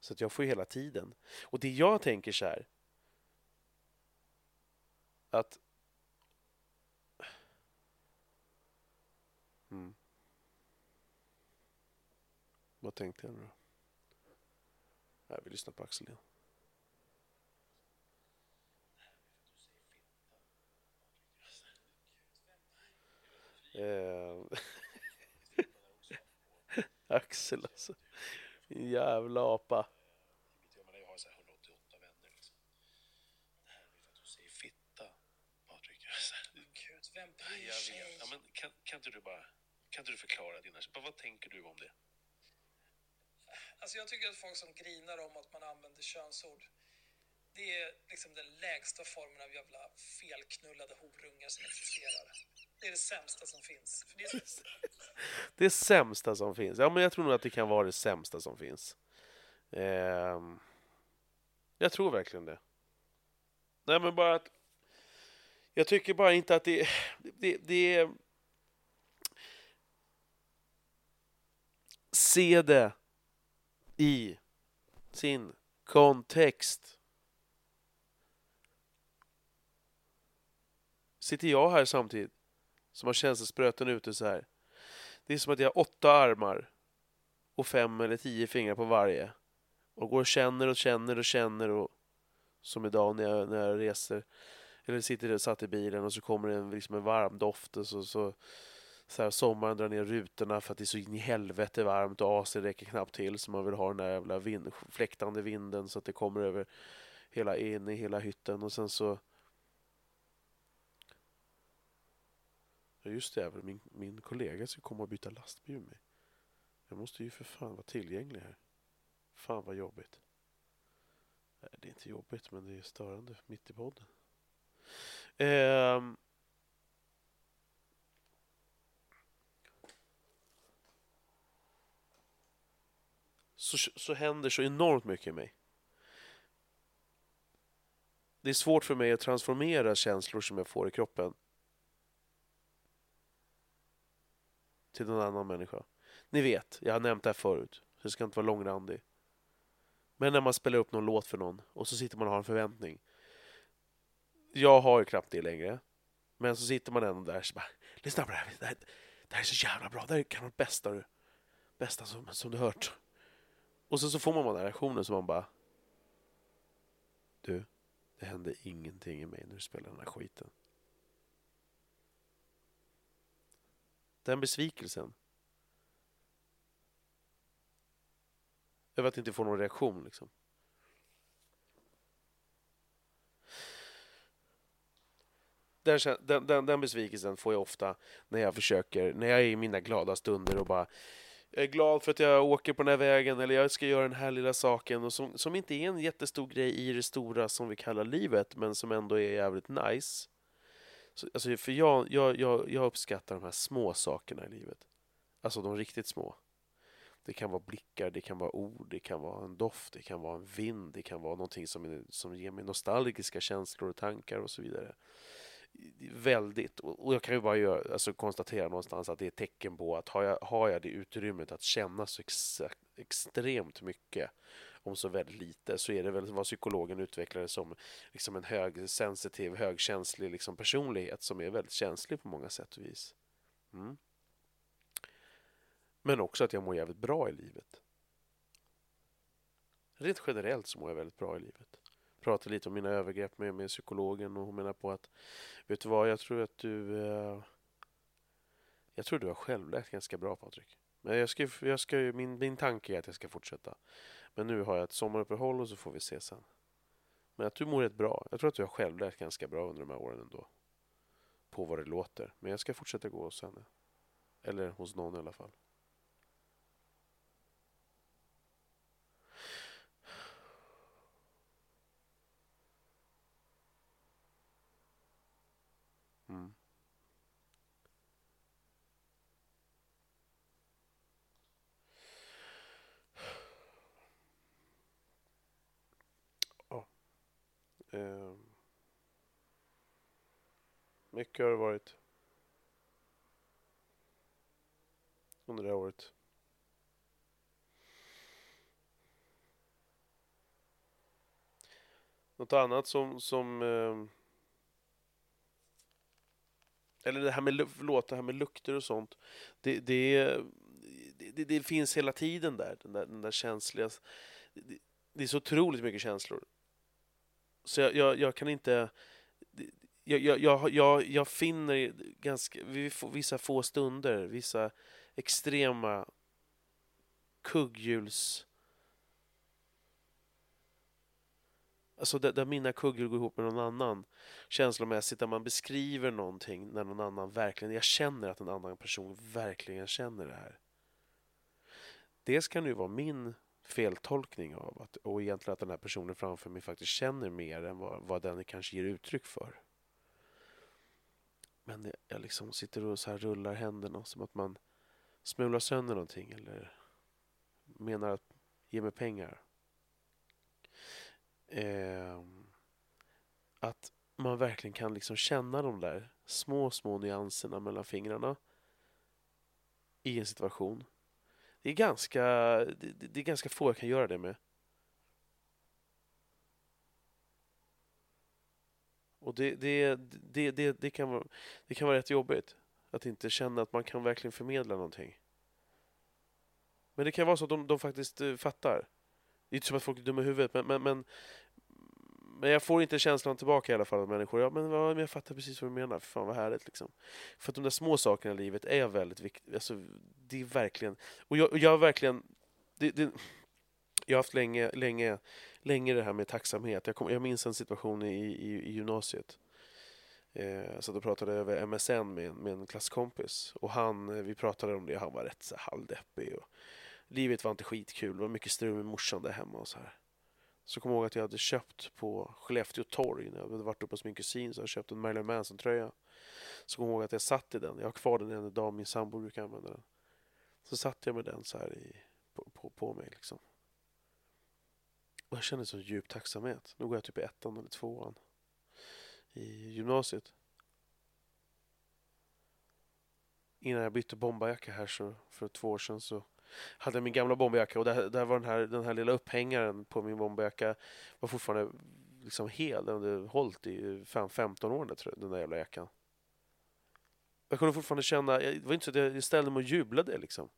Så att jag får ju hela tiden. Och det jag tänker så här. Att... Mm. Vad tänkte jag nu då? Nej, vi lyssnar på Axel igen. Eh, Axel alltså. Jävla apa. Jag har 188 vänner. Det här är för att säger fitta, Patrik. Jag vet. Ja, men kan, kan inte du bara kan inte du förklara dina... Vad tänker du om det? Alltså jag tycker att folk som grinar om att man använder könsord, det är liksom den lägsta formen av jävla felknullade horungar som existerar. Det är det sämsta som finns. För det är Det sämsta som finns. Ja, men jag tror nog att det kan vara det sämsta som finns. Eh... jag tror verkligen det. Nej, men bara att... Jag tycker bara inte att det... Det, det är... Se det i sin kontext. Sitter jag här samtidigt som har känselspröten ute så här. Det är som att jag har åtta armar och fem eller tio fingrar på varje. Och går och känner och känner och känner och som idag när jag, när jag reser eller sitter och satt i bilen och så kommer det en, liksom en varm doft och så, så, så här, sommaren drar ner rutorna för att det är så in i helvete varmt och AC räcker knappt till så man vill ha den där jävla vind, fläktande vinden så att det kommer över hela in i hela hytten och sen så Ja just det, även min, min kollega ska komma och byta lastbil med mig. Jag måste ju för fan vara tillgänglig här. Fan vad jobbigt. Nej, det är inte jobbigt men det är störande mitt i podden. Ehm. Så, så händer så enormt mycket i mig. Det är svårt för mig att transformera känslor som jag får i kroppen till någon annan människa. Ni vet, jag har nämnt det här förut, så jag ska inte vara långrandig. Men när man spelar upp någon låt för någon och så sitter man och har en förväntning. Jag har ju knappt det längre. Men så sitter man ändå där och så bara, lyssna på det här. Det här, det här är så jävla bra. Det här kan vara det bästa du, bästa som, som du hört. Och så, så får man den här reaktionen som man bara, du, det hände ingenting i mig när du spelade den här skiten. Den besvikelsen. Över att inte få någon reaktion liksom. Den, den, den, den besvikelsen får jag ofta när jag försöker, när jag är i mina glada stunder och bara jag är glad för att jag åker på den här vägen eller jag ska göra den här lilla saken och som, som inte är en jättestor grej i det stora som vi kallar livet men som ändå är jävligt nice. Så, alltså, för jag, jag, jag, jag uppskattar de här små sakerna i livet. Alltså de riktigt små. Det kan vara blickar, det kan vara ord, det kan vara en doft, det kan vara en vind, det kan vara någonting som, som ger mig nostalgiska känslor och tankar och så vidare. Väldigt, och jag kan ju bara göra, alltså konstatera någonstans att det är ett tecken på att har jag, har jag det utrymmet att känna så ex, extremt mycket om så väldigt lite så är det väl vad psykologen utvecklade som liksom en högsensitiv, högkänslig liksom personlighet som är väldigt känslig på många sätt och vis. Mm. Men också att jag mår jävligt bra i livet. Rent generellt så mår jag väldigt bra i livet. Pratade lite om mina övergrepp med, med psykologen och hon menar på att vet du vad, jag tror att du eh, jag tror du har självläkt ganska bra Patrik. Men jag ska, jag ska, min, min tanke är att jag ska fortsätta. Men nu har jag ett sommaruppehåll och så får vi se sen. Men att du mår rätt bra. Jag tror att du har självläkt ganska bra under de här åren ändå. På vad det låter. Men jag ska fortsätta gå hos henne. Eller hos någon i alla fall. Mm. Eh, mycket har det varit. Under det här året. Något annat som, som eh, eller det här med, förlåt, det här med lukter och sånt. Det, det, det, det finns hela tiden där, den där, den där känsliga... Det, det är så otroligt mycket känslor. Så jag, jag, jag kan inte... jag, jag, jag, jag, jag finner ganska, vissa få stunder, vissa extrema kugghjuls... Alltså där, där mina kugghjul går ihop med någon annan känslomässigt, där man beskriver någonting när någon annan verkligen... Jag känner att en annan person verkligen känner det här. Dels kan det ju vara min feltolkning av att, och egentligen att den här personen framför mig faktiskt känner mer än vad, vad den kanske ger uttryck för. Men jag liksom sitter och så här rullar händerna som att man smular sönder någonting eller menar att ge mig pengar. Eh, att man verkligen kan liksom känna de där små, små nyanserna mellan fingrarna i en situation. Det är ganska, det, det är ganska få jag kan göra det med. Och det, det, det, det, det, kan vara, det kan vara rätt jobbigt att inte känna att man kan verkligen förmedla någonting. Men det kan vara så att de, de faktiskt eh, fattar. Det är inte som att folk är dumma i huvudet, men, men, men, men jag får inte känslan tillbaka i alla fall av människor. Ja, men, men jag fattar precis vad du menar. Fan vad härligt liksom. För att de där små sakerna i livet är väldigt viktiga. Alltså, det är verkligen... Och jag, och jag har verkligen... Det, det, jag har haft länge, länge, länge det här med tacksamhet. Jag, kom, jag minns en situation i, i, i gymnasiet. Eh, jag satt och pratade över MSN med, med en klasskompis. Och han, eh, vi pratade om det och han var rätt så halvdeppig. Och livet var inte skitkul. Det var mycket strul med morsan där hemma och så här. Så kom jag ihåg att jag hade köpt på Skellefteå torg när jag hade varit uppe hos min kusin så jag köpt en Marilyn Manson-tröja. Så kom jag ihåg att jag satt i den. Jag har kvar den än idag. Min sambo brukar använda den. Så satt jag med den så här i, på, på, på mig liksom. Och jag kände så djup tacksamhet. Nu går jag typ i ettan eller tvåan i gymnasiet. Innan jag bytte bombarjacka här så, för två år sedan så hade min gamla bomberjacka och där, där var den här, den här lilla upphängaren på min bomberjacka var fortfarande liksom hel. Den hade hållit i 15 år tror jag, den där jävla jackan. Jag kunde fortfarande känna, det var inte så att jag ställde mig och jublade liksom.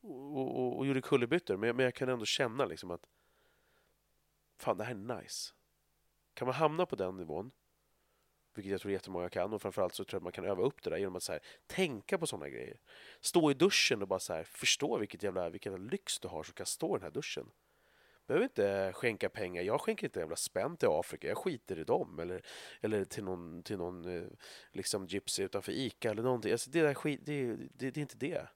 Och, och, och gjorde kullerbyttor, men, men jag kunde ändå känna liksom att fan, det här är nice. Kan man hamna på den nivån vilket jag tror jättemånga kan. Och framförallt så tror jag att man kan öva upp det där genom att så här, tänka på sådana grejer. Stå i duschen och bara så här, förstå vilket jävla, vilken jävla lyx du har som kan stå i den här duschen. Behöver inte skänka pengar. Jag skänker inte jävla spänn till Afrika. Jag skiter i dem. Eller, eller till någon, till någon eh, liksom gypsy utanför Ica eller någonting. Alltså, det, där skit, det, det, det är inte det.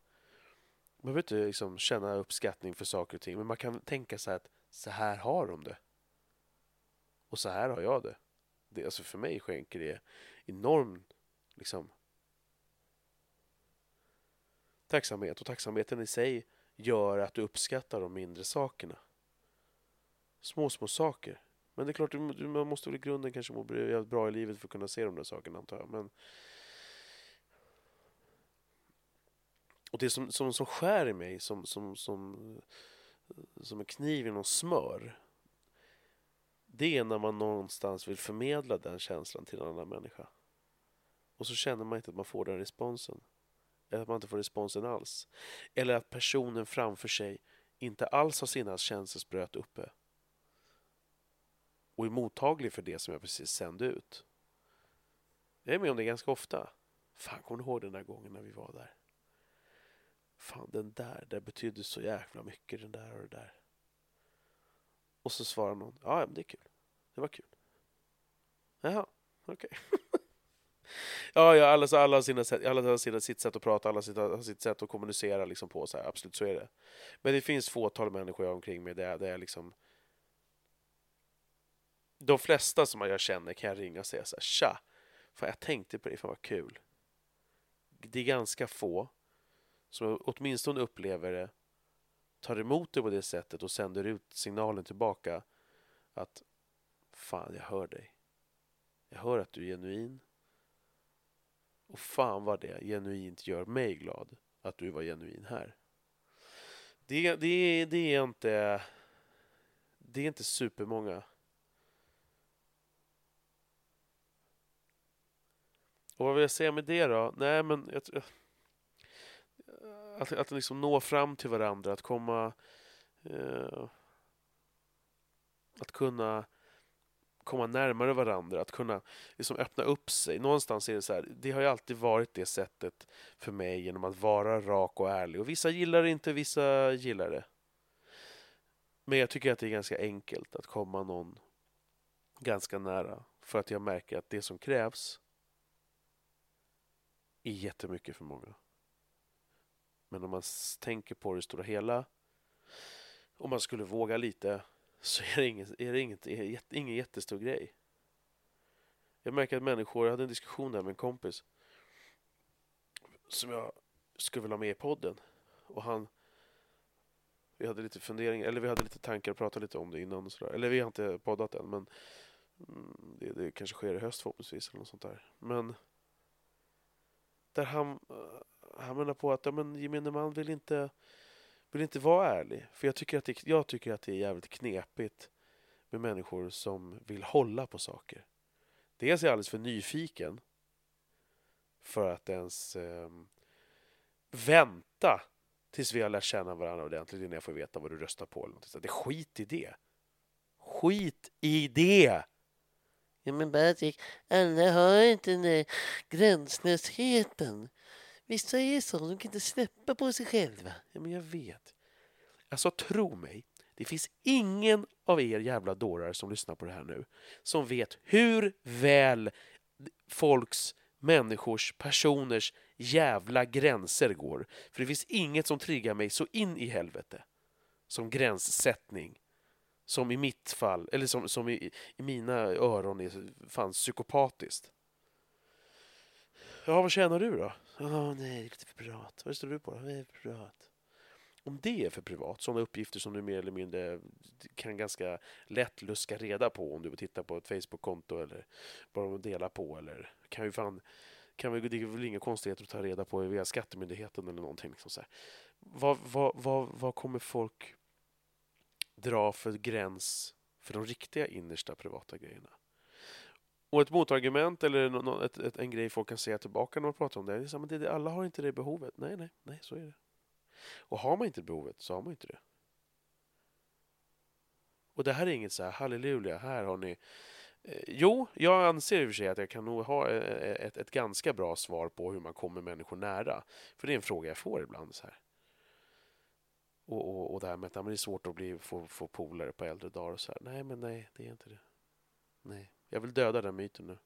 Man behöver inte liksom känna uppskattning för saker och ting. Men man kan tänka så här att så här har de det. Och så här har jag det det, alltså för mig skänker det enorm liksom, tacksamhet. Och tacksamheten i sig gör att du uppskattar de mindre sakerna. Små, små saker. Men det är klart, man måste väl i grunden kanske må bra i livet för att kunna se de där sakerna, antar jag. Men... Och det som, som, som skär i mig, som, som, som, som en kniv i någon smör, det är när man någonstans vill förmedla den känslan till en annan människa. Och så känner man inte att man får den responsen. Eller att man inte får responsen alls. Eller att personen framför sig inte alls har sina känselspröt uppe. Och är mottaglig för det som jag precis sände ut. Jag är med om det ganska ofta. Fan, kommer du ihåg den där gången när vi var där? Fan, den där, det betydde så jäkla mycket, den där och det där. Och så svarar någon, ja men det är kul. Det var kul. Jaha, okej. Okay. ja, ja, alla, alla, har sina sätt, alla har sina, sitt sätt att prata, alla har sitt sätt att kommunicera liksom på. Så här, absolut, så är det. Men det finns fåtal människor jag omkring mig där det är liksom... De flesta som jag känner kan jag ringa och säga så här, tja, fan jag tänkte på dig, fan vad kul. Det är ganska få som åtminstone upplever det tar emot det på det sättet och sänder ut signalen tillbaka att fan, jag hör dig. Jag hör att du är genuin. Och fan vad det genuint gör mig glad att du var genuin här. Det, det, det är inte det är inte supermånga. Och vad vill jag säga med det då? Nej, men jag, att, att liksom nå fram till varandra, att komma... Eh, att kunna komma närmare varandra, att kunna liksom öppna upp sig. Någonstans är det så här, det har ju alltid varit det sättet för mig genom att vara rak och ärlig. Och vissa gillar det inte, vissa gillar det. Men jag tycker att det är ganska enkelt att komma någon ganska nära. För att jag märker att det som krävs är jättemycket för många. Men om man tänker på det stora hela, om man skulle våga lite, så är det, ingen, är det inget, är ingen jättestor grej. Jag märker att människor, jag hade en diskussion där med en kompis som jag skulle vilja ha med i podden. Och han, vi hade lite funderingar, eller vi hade lite tankar och pratade lite om det innan och sådär. Eller vi har inte poddat än, men mm, det, det kanske sker i höst förhoppningsvis eller något sånt där. Men där han, han menar på att ja, men gemene man vill inte, vill inte vara ärlig. För jag tycker, att det, jag tycker att det är jävligt knepigt med människor som vill hålla på saker. Dels är jag alldeles för nyfiken för att ens eh, vänta tills vi har lärt känna varandra ordentligt innan jag får veta vad du röstar på. Eller något. Så det är skit i det. Skit i det! Ja men Patrik, alla har inte den där gränslösheten. Vissa är så, de kan inte släppa på sig själva. Ja, men jag vet. Alltså, tro mig. Det finns ingen av er jävla dårar som lyssnar på det här nu som vet hur väl folks, människors, personers jävla gränser går. För det finns inget som triggar mig så in i helvete som gränssättning. Som i mitt fall, eller som, som i, i mina öron är fan psykopatiskt. Ja, vad tjänar du då? Åh nej, det är lite för privat. Vad står du på? Det är för privat. Om det är för privat, sådana uppgifter som du mer eller mindre kan ganska lätt luska reda på om du tittar på ett Facebook-konto eller de delar på eller kan ju fan kan vi, det är väl inga konstigheter att ta reda på via Skattemyndigheten eller någonting. Liksom så här. Vad, vad, vad, vad kommer folk dra för gräns för de riktiga innersta privata grejerna? Och ett motargument eller ett, ett, en grej folk kan säga tillbaka när man pratar om det är att men det, alla har inte det behovet. Nej, nej, nej, så är det. Och har man inte behovet så har man inte det. Och det här är inget så här halleluja, här har ni eh, Jo, jag anser i och för sig att jag kan nog ha eh, eh, ett, ett ganska bra svar på hur man kommer människor nära. För det är en fråga jag får ibland. så här. Och, och, och det här med att det är svårt att bli, få, få polare på äldre dagar. Och så här. Nej, men nej, det är inte det. Nej. Jag vill döda den myten nu.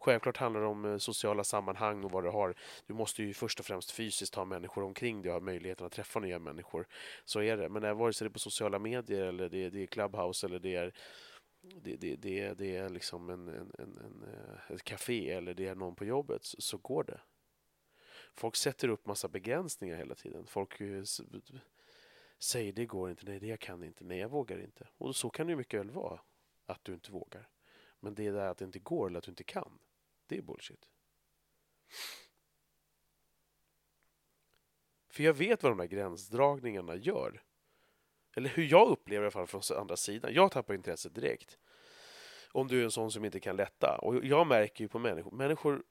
Självklart handlar det om eh, sociala sammanhang och vad du har. Du måste ju först och främst fysiskt ha människor omkring dig och ha möjligheten att träffa nya människor. Så är det. Men vare sig det är på sociala medier eller det är, det är Clubhouse eller det är det, det, det, det är liksom en, en, en, en, eh, ett café eller det är någon på jobbet så, så går det. Folk sätter upp massa begränsningar hela tiden. Folk eh, säger det går inte, nej det kan inte, nej jag vågar inte. Och så kan det mycket väl vara att du inte vågar. Men det där att det inte går eller att du inte kan, det är bullshit. För jag vet vad de där gränsdragningarna gör. Eller hur jag upplever det i alla fall från andra sidan. Jag tappar intresset direkt. Om du är en sån som inte kan lätta. Och jag märker ju på människor, människor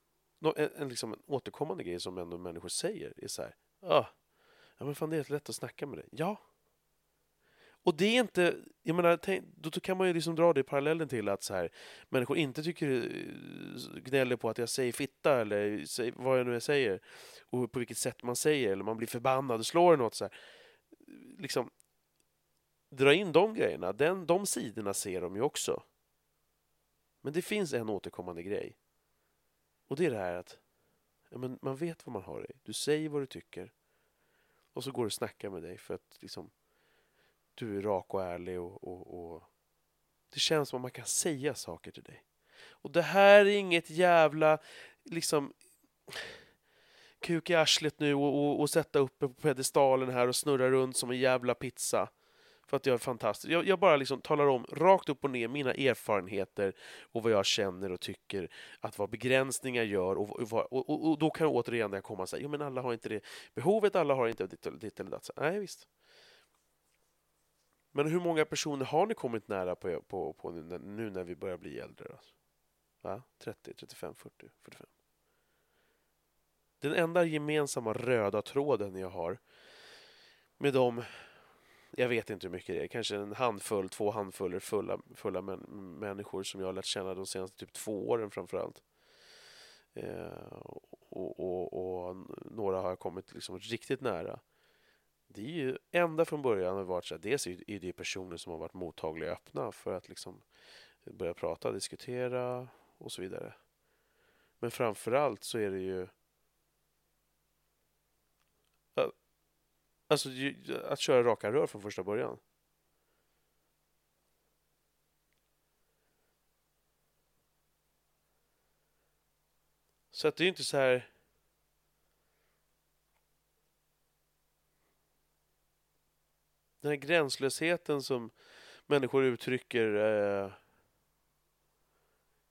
en, en, liksom en återkommande grej som ändå människor säger är så här. Ah, ja, men fan det är lätt att snacka med dig. Ja, och det är inte, jag menar, tänk, då kan man ju liksom dra det parallellen till att så här, människor inte tycker, eh, gnäller på att jag säger fitta eller säger, vad jag nu säger och på vilket sätt man säger eller man blir förbannad och slår något så här. Liksom, dra in de grejerna, den, de sidorna ser de ju också. Men det finns en återkommande grej. Och det är det här att ja, men man vet vad man har dig. Du säger vad du tycker. Och så går du och snackar med dig för att liksom du är rak och ärlig och, och, och, det känns som att man kan säga saker till dig. Och det här är inget jävla liksom kuk i arslet nu och, och, och sätta uppe på pedestalen här och snurra runt som en jävla pizza. För att jag är fantastisk. Jag, jag, bara liksom talar om rakt upp och ner mina erfarenheter och vad jag känner och tycker att vad begränsningar gör. Och, och, och, och då kan jag återigen komma och säga, jo men alla har inte det behovet, alla har inte ditt, ditt eller datt. Nej visst. Men hur många personer har ni kommit nära på, på, på nu när vi börjar bli äldre? Alltså? Va? 30, 35, 40, 45? Den enda gemensamma röda tråden jag har med de jag vet inte hur mycket det är, kanske en handfull, två handfuller fulla, fulla män, människor som jag har lärt känna de senaste typ två åren framförallt. Eh, och, och, och, några har jag kommit liksom riktigt nära. Det är ju ända från början har varit så att dels är det personer som har varit mottagliga och öppna för att liksom börja prata, diskutera och så vidare. Men framför allt så är det ju Alltså att köra raka rör från första början. Så att det är inte så här... Den här gränslösheten som människor uttrycker eh,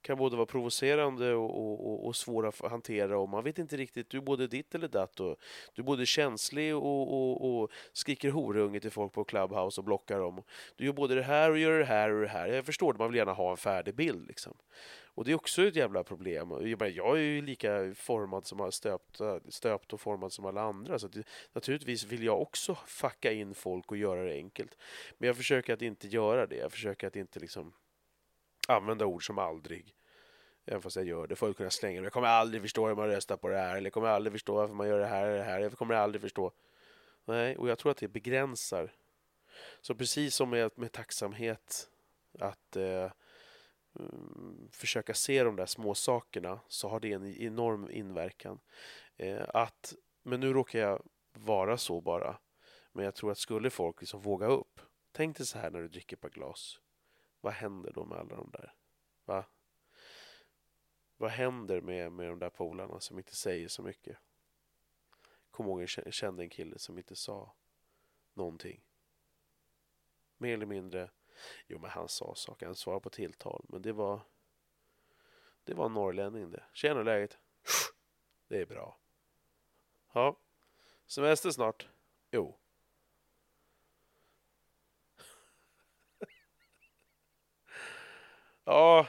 kan både vara provocerande och, och, och, svåra att hantera och man vet inte riktigt, du är både ditt eller datt och du är både känslig och, och, skriker horunge till folk på Clubhouse och blockar dem. Du gör både det här och gör det här och det här. Jag förstår det, man vill gärna ha en färdig bild liksom. Och det är också ett jävla problem. Jag är ju lika formad som stöpt, stöpt och formad som alla andra. Så det, naturligtvis vill jag också fucka in folk och göra det enkelt. Men jag försöker att inte göra det. Jag försöker att inte liksom använda ord som aldrig. Även fast jag gör det. Folk kunna slänga mig. Jag kommer aldrig förstå hur man röstar på det här. Eller jag kommer aldrig förstå varför man gör det här eller det här. Jag kommer aldrig förstå. Nej, och jag tror att det begränsar. Så precis som med, med tacksamhet. Att eh, mm, försöka se de där små sakerna så har det en enorm inverkan. Eh, att, men nu råkar jag vara så bara. Men jag tror att skulle folk liksom våga upp. Tänk dig så här när du dricker ett par glas. Vad händer då med alla de där? Va? Vad händer med, med de där polarna som inte säger så mycket? Kommer ihåg jag kände en kille som inte sa någonting. Mer eller mindre. Jo, men han sa saker. Han svarade på tilltal. Men det var... Det var en norrlänning det. Tjena läget? Det är bra. Ja. Semester snart? Jo. Ja.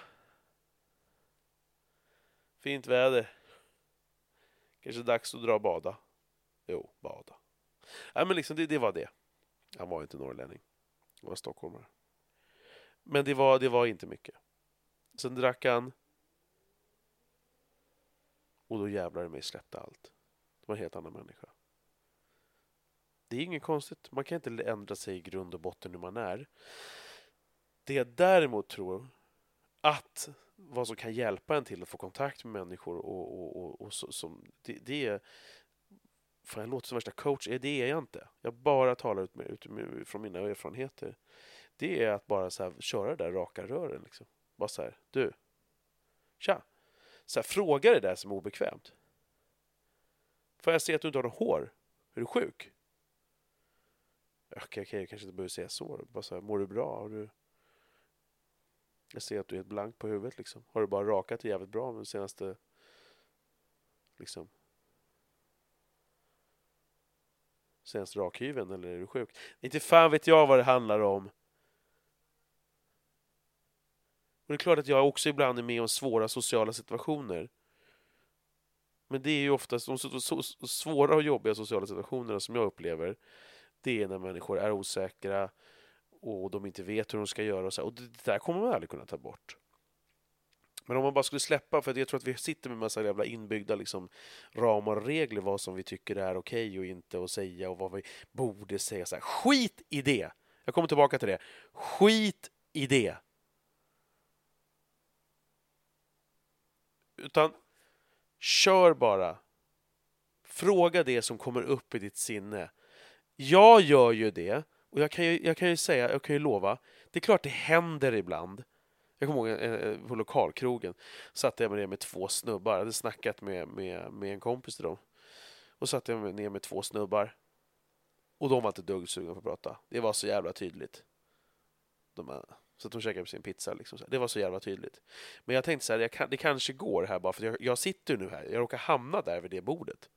Fint väder. Kanske dags att dra och bada. Jo, bada. Nej, men liksom det, det var det. Han var inte norrlänning. Han var stockholmare. Men det var, det var inte mycket. Sen drack han. Och då jävlar i mig släppte allt. Det var en helt annan människa. Det är inget konstigt. Man kan inte ändra sig i grund och botten hur man är. Det jag däremot tror att vad som kan hjälpa en till att få kontakt med människor och, och, och, och så, som, det, det är Fan, jag låter som värsta coach. Eh, det är jag inte. Jag bara talar ut, med, ut med, från mina erfarenheter. Det är att bara så här, köra det där raka rören. Liksom. Bara så här, du. Tja. Så här, fråga det där som är obekvämt. Får jag se att du inte har något hår? Är du sjuk? Okej, okay, okej, okay, jag kanske inte behöver säga så. Bara så här, mår du bra? Har du, jag ser att du är helt blank på huvudet liksom. Har du bara rakat dig jävligt bra de senaste... Liksom... Senaste rakhyveln eller är du sjuk? Inte fan vet jag vad det handlar om. Och det är klart att jag också ibland är med om svåra sociala situationer. Men det är ju oftast de svåra och jobbiga sociala situationerna som jag upplever. Det är när människor är osäkra, och de inte vet hur de ska göra. Och, så, och det där kommer man aldrig kunna ta bort. Men om man bara skulle släppa, för jag tror att vi sitter med en massa jävla inbyggda liksom, ramar och regler vad som vi tycker är okej okay och inte att säga och vad vi borde säga. Så här, skit i det! Jag kommer tillbaka till det. Skit i det! Utan kör bara. Fråga det som kommer upp i ditt sinne. Jag gör ju det och jag kan ju, jag kan ju säga, jag kan ju lova, det är klart det händer ibland. Jag kommer ihåg eh, eh på lokalkrogen satt jag mig ner med två snubbar. Jag hade snackat med, med, med en kompis till dem. Och satt jag mig ner med två snubbar. Och de var inte dugg sugna på att prata. Det var så jävla tydligt. De, eh, så att de käkade sin pizza. Liksom. Det var så jävla tydligt. Men jag tänkte så här, kan, det kanske går här bara för jag, jag sitter nu här. Jag råkar hamna där vid det bordet.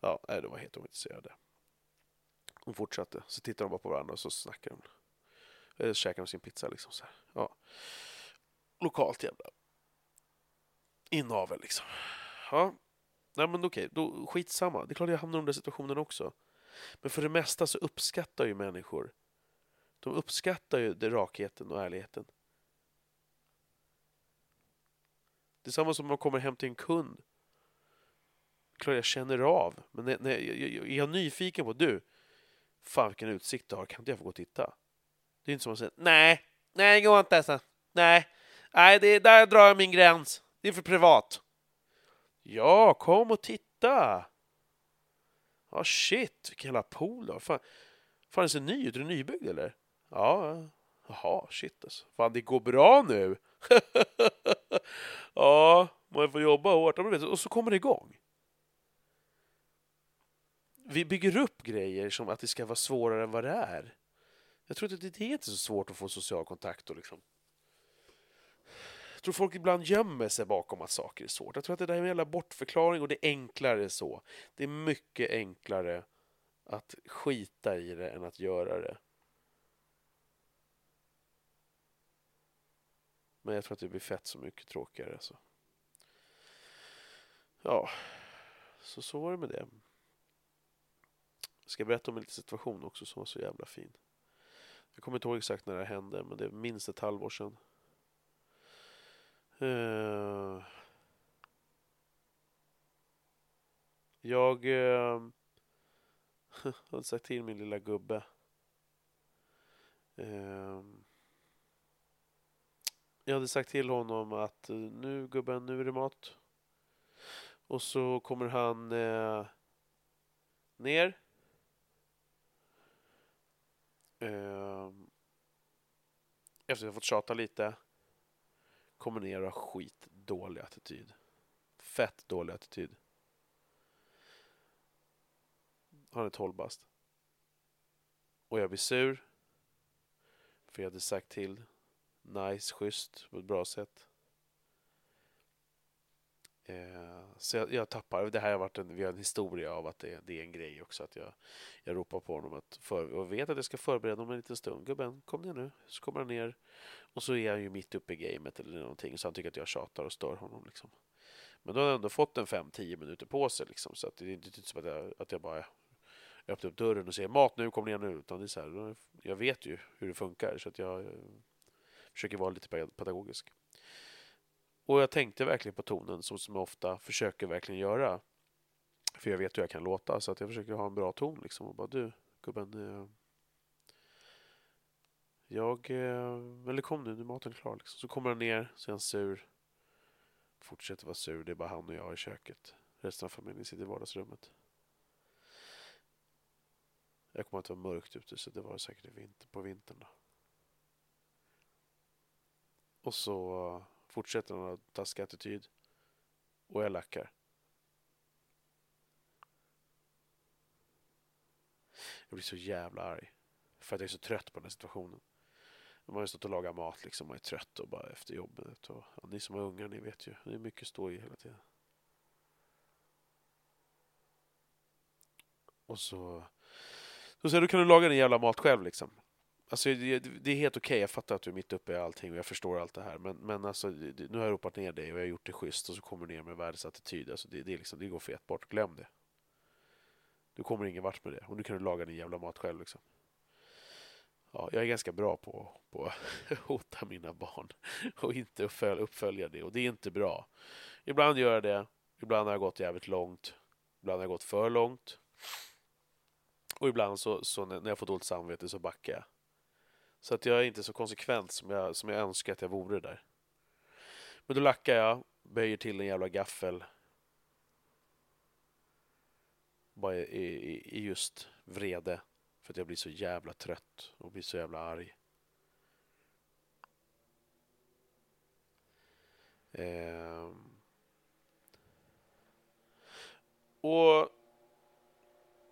Ja, nej, det var helt ointresserade. Hon fortsatte. Så tittade de bara på varandra och så snackar de. Eller käkade de sin pizza liksom. Så här. Ja. Lokalt jävla inavel liksom. Ja. Nej men okej, då skitsamma. Det är klart jag hamnar i de där situationerna också. Men för det mesta så uppskattar ju människor. De uppskattar ju det rakheten och ärligheten. Det är samma som om man kommer hem till en kund. Klart jag känner av. Men när, när jag, jag, är jag nyfiken på, du, fan vilken utsikt du har, kan inte jag få gå och titta? Det är inte som att säga, nej, nej det går inte alltså. Nej, nej det, där drar jag min gräns. Det är för privat. Ja, kom och titta. Ja, shit, vilken jävla pool då. Fan, fan den ser ny ut. Är den nybyggd eller? Ja, jaha, shit alltså. Fan, det går bra nu. ja, man får jobba hårt. Och så kommer det igång. Vi bygger upp grejer som att det ska vara svårare än vad det är. Jag tror inte det är inte så svårt att få social kontakt och liksom jag tror folk ibland gömmer sig bakom att saker är svårt. Jag tror att det där är en jävla bortförklaring och det är enklare så. Det är mycket enklare att skita i det än att göra det. Men jag tror att det blir fett så mycket tråkigare. Så. Ja, så så var det med det. Jag ska berätta om en liten situation också som var så jävla fin. Jag kommer inte ihåg exakt när det hände, men det är minst ett halvår sedan. Uh, jag eh, uh, hade sagt till min lilla gubbe. Uh, jag hade sagt till honom att nu gubben, nu är det mat. Och så kommer han eh, ner. Eh, efter att jag fått tjata lite. Kommer ner och har skitdålig attityd. Fett dålig attityd. Han är 12 bast. Och jag blir sur. För jag hade sagt till nice, schysst, på ett bra sätt. Eh, så jag, jag, tappar, det här har varit en, vi har en historia av att det, det är en grej också att jag, jag ropar på honom att för, och vet att jag ska förbereda honom en liten stund. Gubben, kom ner nu. Så kommer han ner och så är han ju mitt uppe i gamet eller någonting så han tycker att jag tjatar och stör honom liksom. Men då har han ändå fått en 5-10 minuter på sig liksom så att det är inte typ som att jag, att jag bara öppnar upp dörren och säger mat nu, kom ner nu. Utan det är så här, jag vet ju hur det funkar så att jag eh, försöker vara lite pedagogisk. Och jag tänkte verkligen på tonen så som jag ofta försöker verkligen göra. För jag vet hur jag kan låta så att jag försöker ha en bra ton liksom och bara du gubben. Eh, jag, eh, eller kom nu, nu är maten klar liksom. Så kommer han ner, så är han sur. Fortsätter vara sur, det är bara han och jag i köket. Resten av familjen sitter i vardagsrummet. Jag kommer att det var mörkt ute så det var säkert vinter, på vintern då. Och så fortsätter han att taskig attityd. Och jag lackar. Jag blir så jävla arg. För att jag är så trött på den här situationen. Man har stått och lagat mat liksom. Man är trött och bara efter jobbet. Och, ja, ni som har ungar, ni vet ju. Det är mycket stå i hela tiden. Och så... Så säger du kan du laga din jävla mat själv liksom. Alltså, det, det är helt okej, okay. jag fattar att du är mitt uppe i allting och jag förstår allt det här. Men, men alltså, nu har jag ropat ner dig och jag har gjort det schysst och så kommer du ner med världens attityd. Alltså, det, det, liksom, det går fet bort, glöm det. Du kommer ingen vart med det. Och nu kan du laga din jävla mat själv. Liksom. Ja, jag är ganska bra på, på att hota mina barn och inte uppfölja, uppfölja det. Och det är inte bra. Ibland gör jag det. Ibland har jag gått jävligt långt. Ibland har jag gått för långt. Och ibland så, så när jag får dåligt samvete så backar jag. Så att jag är inte så konsekvent som jag, som jag önskar att jag vore där. Men då lackar jag, böjer till en jävla gaffel. Bara i, i, i just vrede. För att jag blir så jävla trött och blir så jävla arg. Ehm. Och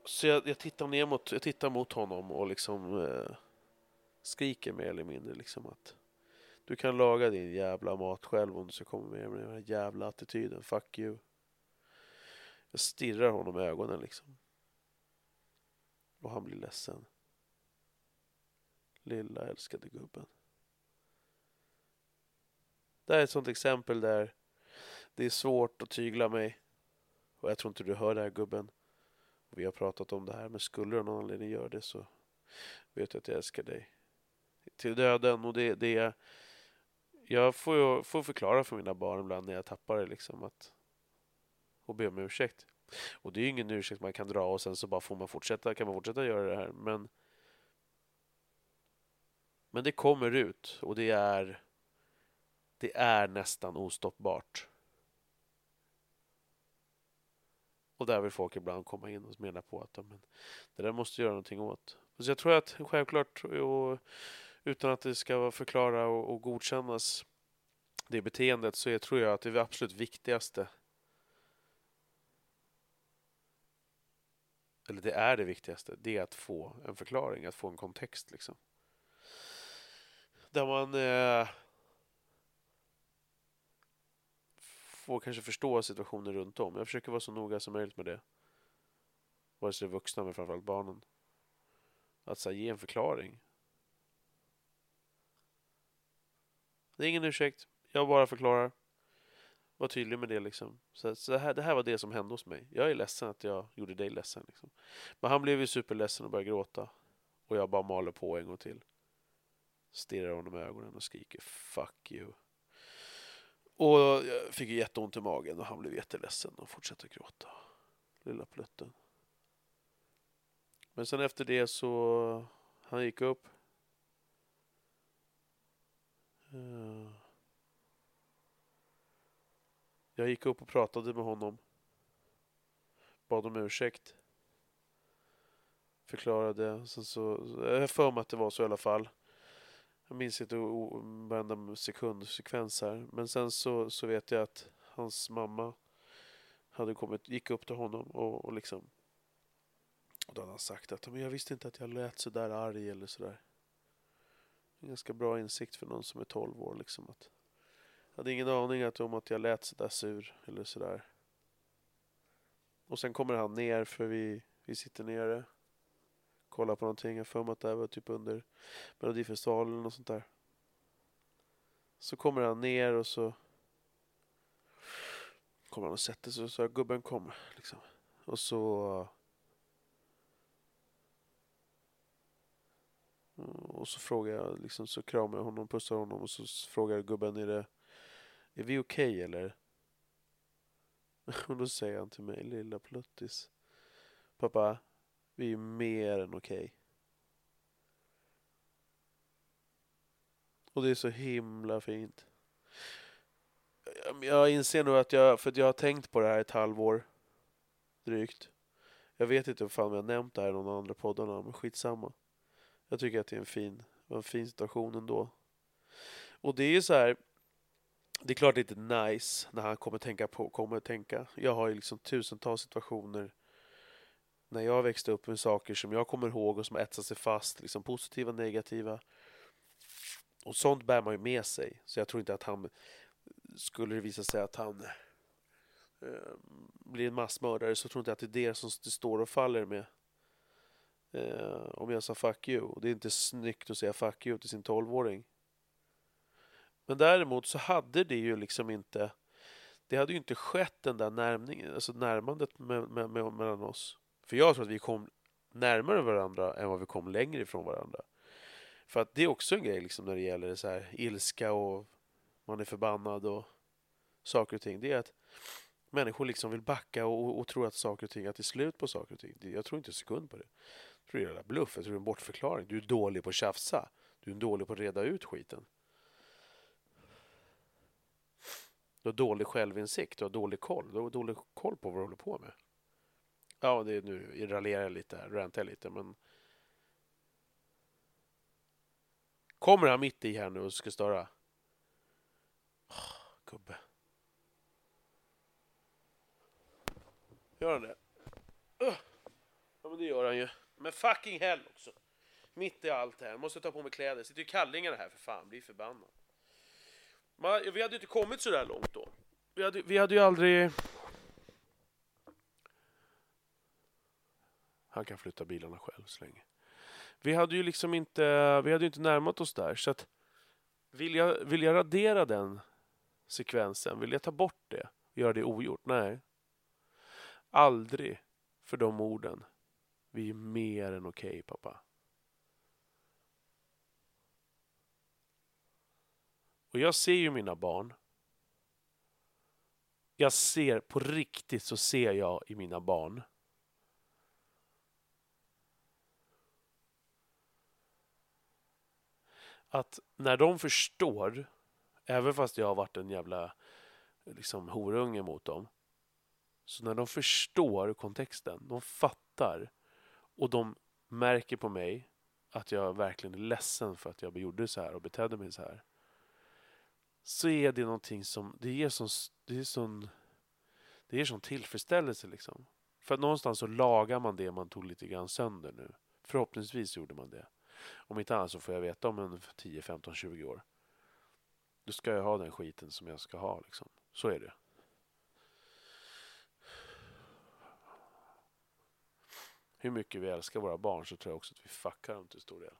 så jag, jag, tittar ner mot, jag tittar mot honom och liksom eh, skriker mer eller mindre liksom att du kan laga din jävla mat själv om du ska komma med med den här jävla attityden. Fuck you. Jag stirrar honom i ögonen liksom. Och han blir ledsen. Lilla älskade gubben. Det här är ett sånt exempel där det är svårt att tygla mig. Och jag tror inte du hör det här gubben. Vi har pratat om det här, men skulle du av någon anledning göra det så vet jag att jag älskar dig. Till döden och det, det jag får, får förklara för mina barn ibland när jag tappar det liksom att och be om ursäkt. Och det är ju ingen ursäkt man kan dra och sen så bara får man fortsätta, kan man fortsätta göra det här. Men, men det kommer ut och det är det är nästan ostoppbart. Och där vill folk ibland komma in och mena på att men, det där måste göra någonting åt. Så jag tror att självklart, och, utan att det ska förklara och, och godkännas det beteendet, så är, tror jag att det absolut viktigaste eller det är det viktigaste, det är att få en förklaring, att få en kontext liksom. Där man eh, får kanske förstå situationen runt om. Jag försöker vara så noga som möjligt med det. Vare sig det är vuxna men framförallt barnen. Att så här, ge en förklaring. Det är ingen ursäkt. Jag bara förklarar. Var tydlig med det liksom. Så, så det, här, det här var det som hände hos mig. Jag är ledsen att jag gjorde dig ledsen. Liksom. Men han blev ju superledsen och började gråta. Och jag bara maler på en gång till. Stirrar honom i ögonen och skriker 'Fuck you' Och jag fick ju jätteont i magen och han blev jätteledsen och fortsatte gråta. Lilla plutten. Men sen efter det så, han gick upp. Eh, Eh. jag gick upp och pratade med honom. Bad om ursäkt. Förklarade. Sen så, jag har för mig att det var så i alla fall. Jag minns inte varenda sekundsekvens här. Men sen så, så vet jag att hans mamma hade kommit, gick upp till honom och, och liksom och då hade han sagt att men jag visste inte att jag lät så där arg eller sådär. En ganska bra insikt för någon som är 12 år liksom att jag hade ingen aning att, om att jag lät sådär sur eller sådär. Och sen kommer han ner för vi, vi sitter nere Kollar på någonting. Jag för mig att det här var typ under Melodifestivalen och sånt där. Så kommer han ner och så kommer han och sätter sig och så gubben kommer liksom. Och så Eh, och så frågar jag liksom så kramar jag honom, pussar honom och så frågar gubben är det är vi okej okay, eller? Och då säger han till mig, lilla pluttis. Pappa, vi är mer än okej. Okay. Och det är så himla fint. Jag inser nog att jag, för att jag har tänkt på det här ett halvår drygt. Jag vet inte om jag har nämnt det här i någon andra poddarna, men skitsamma. Jag tycker att det är en fin, en fin situation ändå. Och det är ju så här, det är klart det är inte nice när han kommer tänka på, kommer tänka. Jag har ju liksom tusentals situationer när jag växte upp med saker som jag kommer ihåg och som etsat sig fast, liksom positiva och negativa. Och sånt bär man ju med sig. Så jag tror inte att han, skulle det visa sig att han eh, blir en massmördare så tror inte att det är det som det står och faller med. Eh, om jag sa fuck you. Och det är inte snyggt att säga fuck you till sin tolvåring. Men däremot så hade det ju liksom inte det hade ju inte skett den där närmningen, alltså närmandet med, med, med, mellan oss. För jag tror att vi kom närmare varandra än vad vi kom längre ifrån varandra. För att det är också en grej liksom när det gäller så här ilska och man är förbannad och saker och ting. Det är att människor liksom vill backa och, och tror att saker och ting, att det är slut på saker och ting. Jag tror inte en sekund på det. Jag tror det är en bluff, jag tror det är en bortförklaring. Du är dålig på att tjafsa. Du är dålig på att reda ut skiten. Du har dålig självinsikt, du har dålig koll. Du har dålig koll på vad du håller på med. Ja, det är nu raljerar jag lite, rantar jag lite, men... Kommer han mitt i här nu och ska störa? Oh, gubbe. Gör han det? Uh. Ja, men det gör han ju. Men fucking hell också. Mitt i allt det här. Måste ta på mig kläder. Sitter i kallingarna här för fan. Blir förbannad. Man, vi hade ju inte kommit så där långt då. Vi hade, vi hade ju aldrig... Han kan flytta bilarna själv så länge. Vi hade ju liksom inte, vi hade inte närmat oss där. Så att vill jag, vill jag radera den sekvensen? Vill jag ta bort det? och Göra det ogjort? Nej. Aldrig. för de orden. Vi är mer än okej, okay, pappa. Och jag ser ju mina barn. Jag ser, på riktigt så ser jag i mina barn att när de förstår, även fast jag har varit en jävla liksom, horunge mot dem, så när de förstår kontexten, de fattar och de märker på mig att jag verkligen är ledsen för att jag gjorde så här och betedde mig så här. Så är det någonting som, det ger sån, det är sån, det ger sån tillfredsställelse liksom. För att någonstans så lagar man det man tog lite grann sönder nu. Förhoppningsvis gjorde man det. Om inte annat så får jag veta om en 10, 15, 20 år. Då ska jag ha den skiten som jag ska ha liksom. Så är det. Hur mycket vi älskar våra barn så tror jag också att vi fuckar dem till stor del.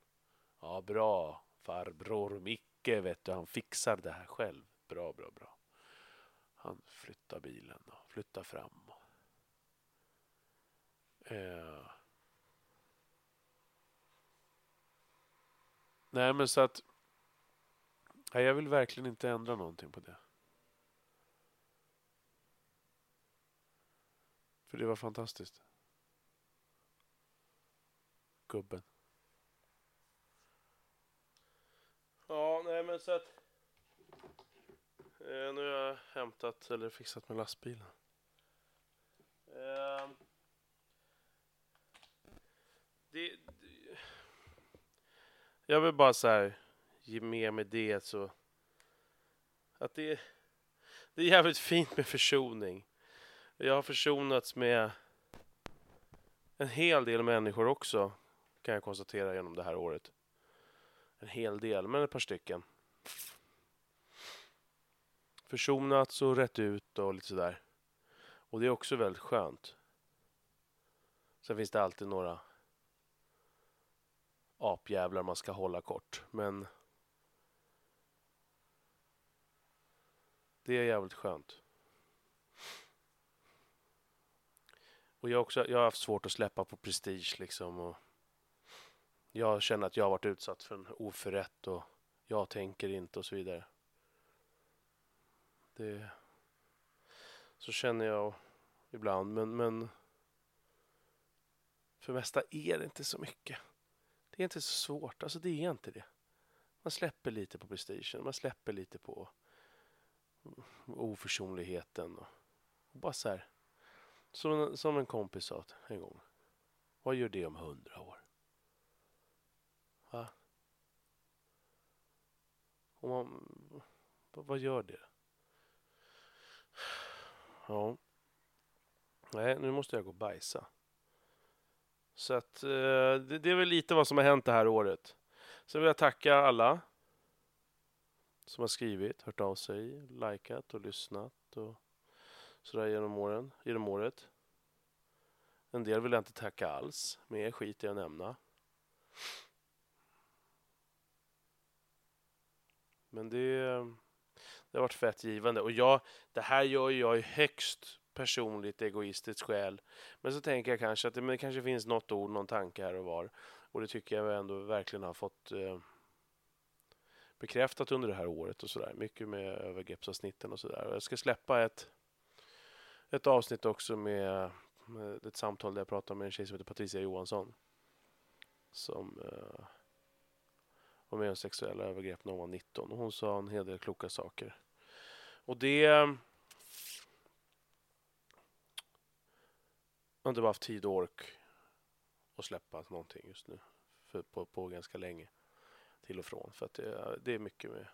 Ja, bra farbror Micke, vet du, han fixar det här själv. Bra, bra, bra. Han flyttar bilen och flyttar fram. Eh. Nej, men så att... Nej, jag vill verkligen inte ändra någonting på det. För det var fantastiskt. Gubben. Ja, nej men så att... Eh, nu har jag hämtat eller fixat med lastbilen. Eh, det, det, jag vill bara så här ge med mig det så att det, det är jävligt fint med försoning. Jag har försonats med en hel del människor också kan jag konstatera genom det här året. En hel del, men ett par stycken. Försonats och rätt ut och lite sådär. Och det är också väldigt skönt. Sen finns det alltid några apjävlar man ska hålla kort. Men det är jävligt skönt. Och jag, också, jag har haft svårt att släppa på prestige liksom. Och jag känner att jag har varit utsatt för en oförrätt och jag tänker inte och så vidare. Det, så känner jag ibland, men, men för mesta är det inte så mycket. Det är inte så svårt, alltså det är inte det. Man släpper lite på prestigen, man släpper lite på oförsonligheten och, och bara så här. Som, som en kompis sa en gång. Vad gör det om hundra år? Va? Och man, vad gör det? Ja. Nej, nu måste jag gå och bajsa. Så att eh, det, det är väl lite vad som har hänt det här året. Sen vill jag tacka alla som har skrivit, hört av sig, likat och lyssnat och sådär genom, åren, genom året. En del vill jag inte tacka alls, mer skit i att nämna. Men det, det har varit fett givande. Och jag, det här gör jag i högst personligt egoistiskt skäl. Men så tänker jag kanske att det, det kanske finns något ord, någon tanke här och var. Och det tycker jag ändå verkligen har fått eh, bekräftat under det här året och sådär. Mycket med övergreppsavsnitten och sådär. Jag ska släppa ett, ett avsnitt också med, med ett samtal där jag pratar med en tjej som heter Patricia Johansson. Som eh, var med om sexuella övergrepp när hon var 19. Och hon sa en hel del kloka saker. Och det... Jag har inte bara haft tid och ork att släppa någonting just nu. För, på, på ganska länge. Till och från. För att det, det är mycket med,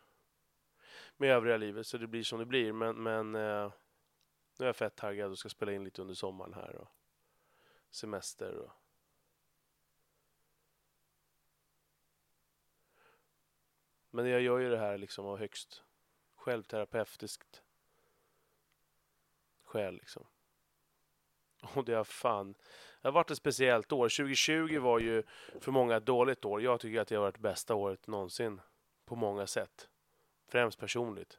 med övriga livet. Så det blir som det blir. Men, men eh, nu är jag fett taggad och ska spela in lite under sommaren här. Och semester och Men jag gör ju det här liksom av högst självterapeutiskt skäl liksom. Och det har fan, det har varit ett speciellt år. 2020 var ju för många ett dåligt år. Jag tycker att det har varit bästa året någonsin på många sätt. Främst personligt.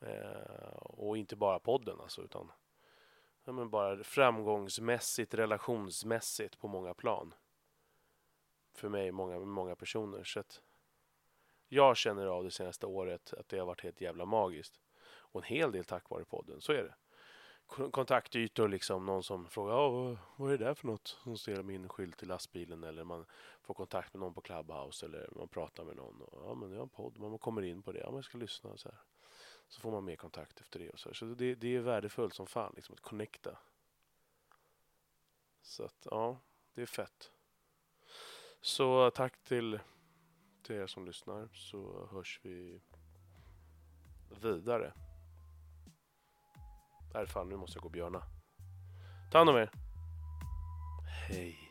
Eh, och inte bara podden alltså, utan ja, men bara framgångsmässigt, relationsmässigt på många plan. För mig, många, många personer. Så att jag känner av det senaste året att det har varit helt jävla magiskt. Och en hel del tack vare podden, så är det. Kontaktytor, liksom någon som frågar oh, vad är det där för något? Som ser min skylt i lastbilen eller man får kontakt med någon på Clubhouse eller man pratar med någon. Och, ja, men jag har en podd, man kommer in på det, ja, man ska lyssna så här. Så får man mer kontakt efter det och så. här. Så det, det är värdefullt som fan, liksom att connecta. Så att, ja, det är fett. Så tack till, till er som lyssnar så hörs vi vidare. Nej fan, nu måste jag gå och björna. Ta hand om er. Hej.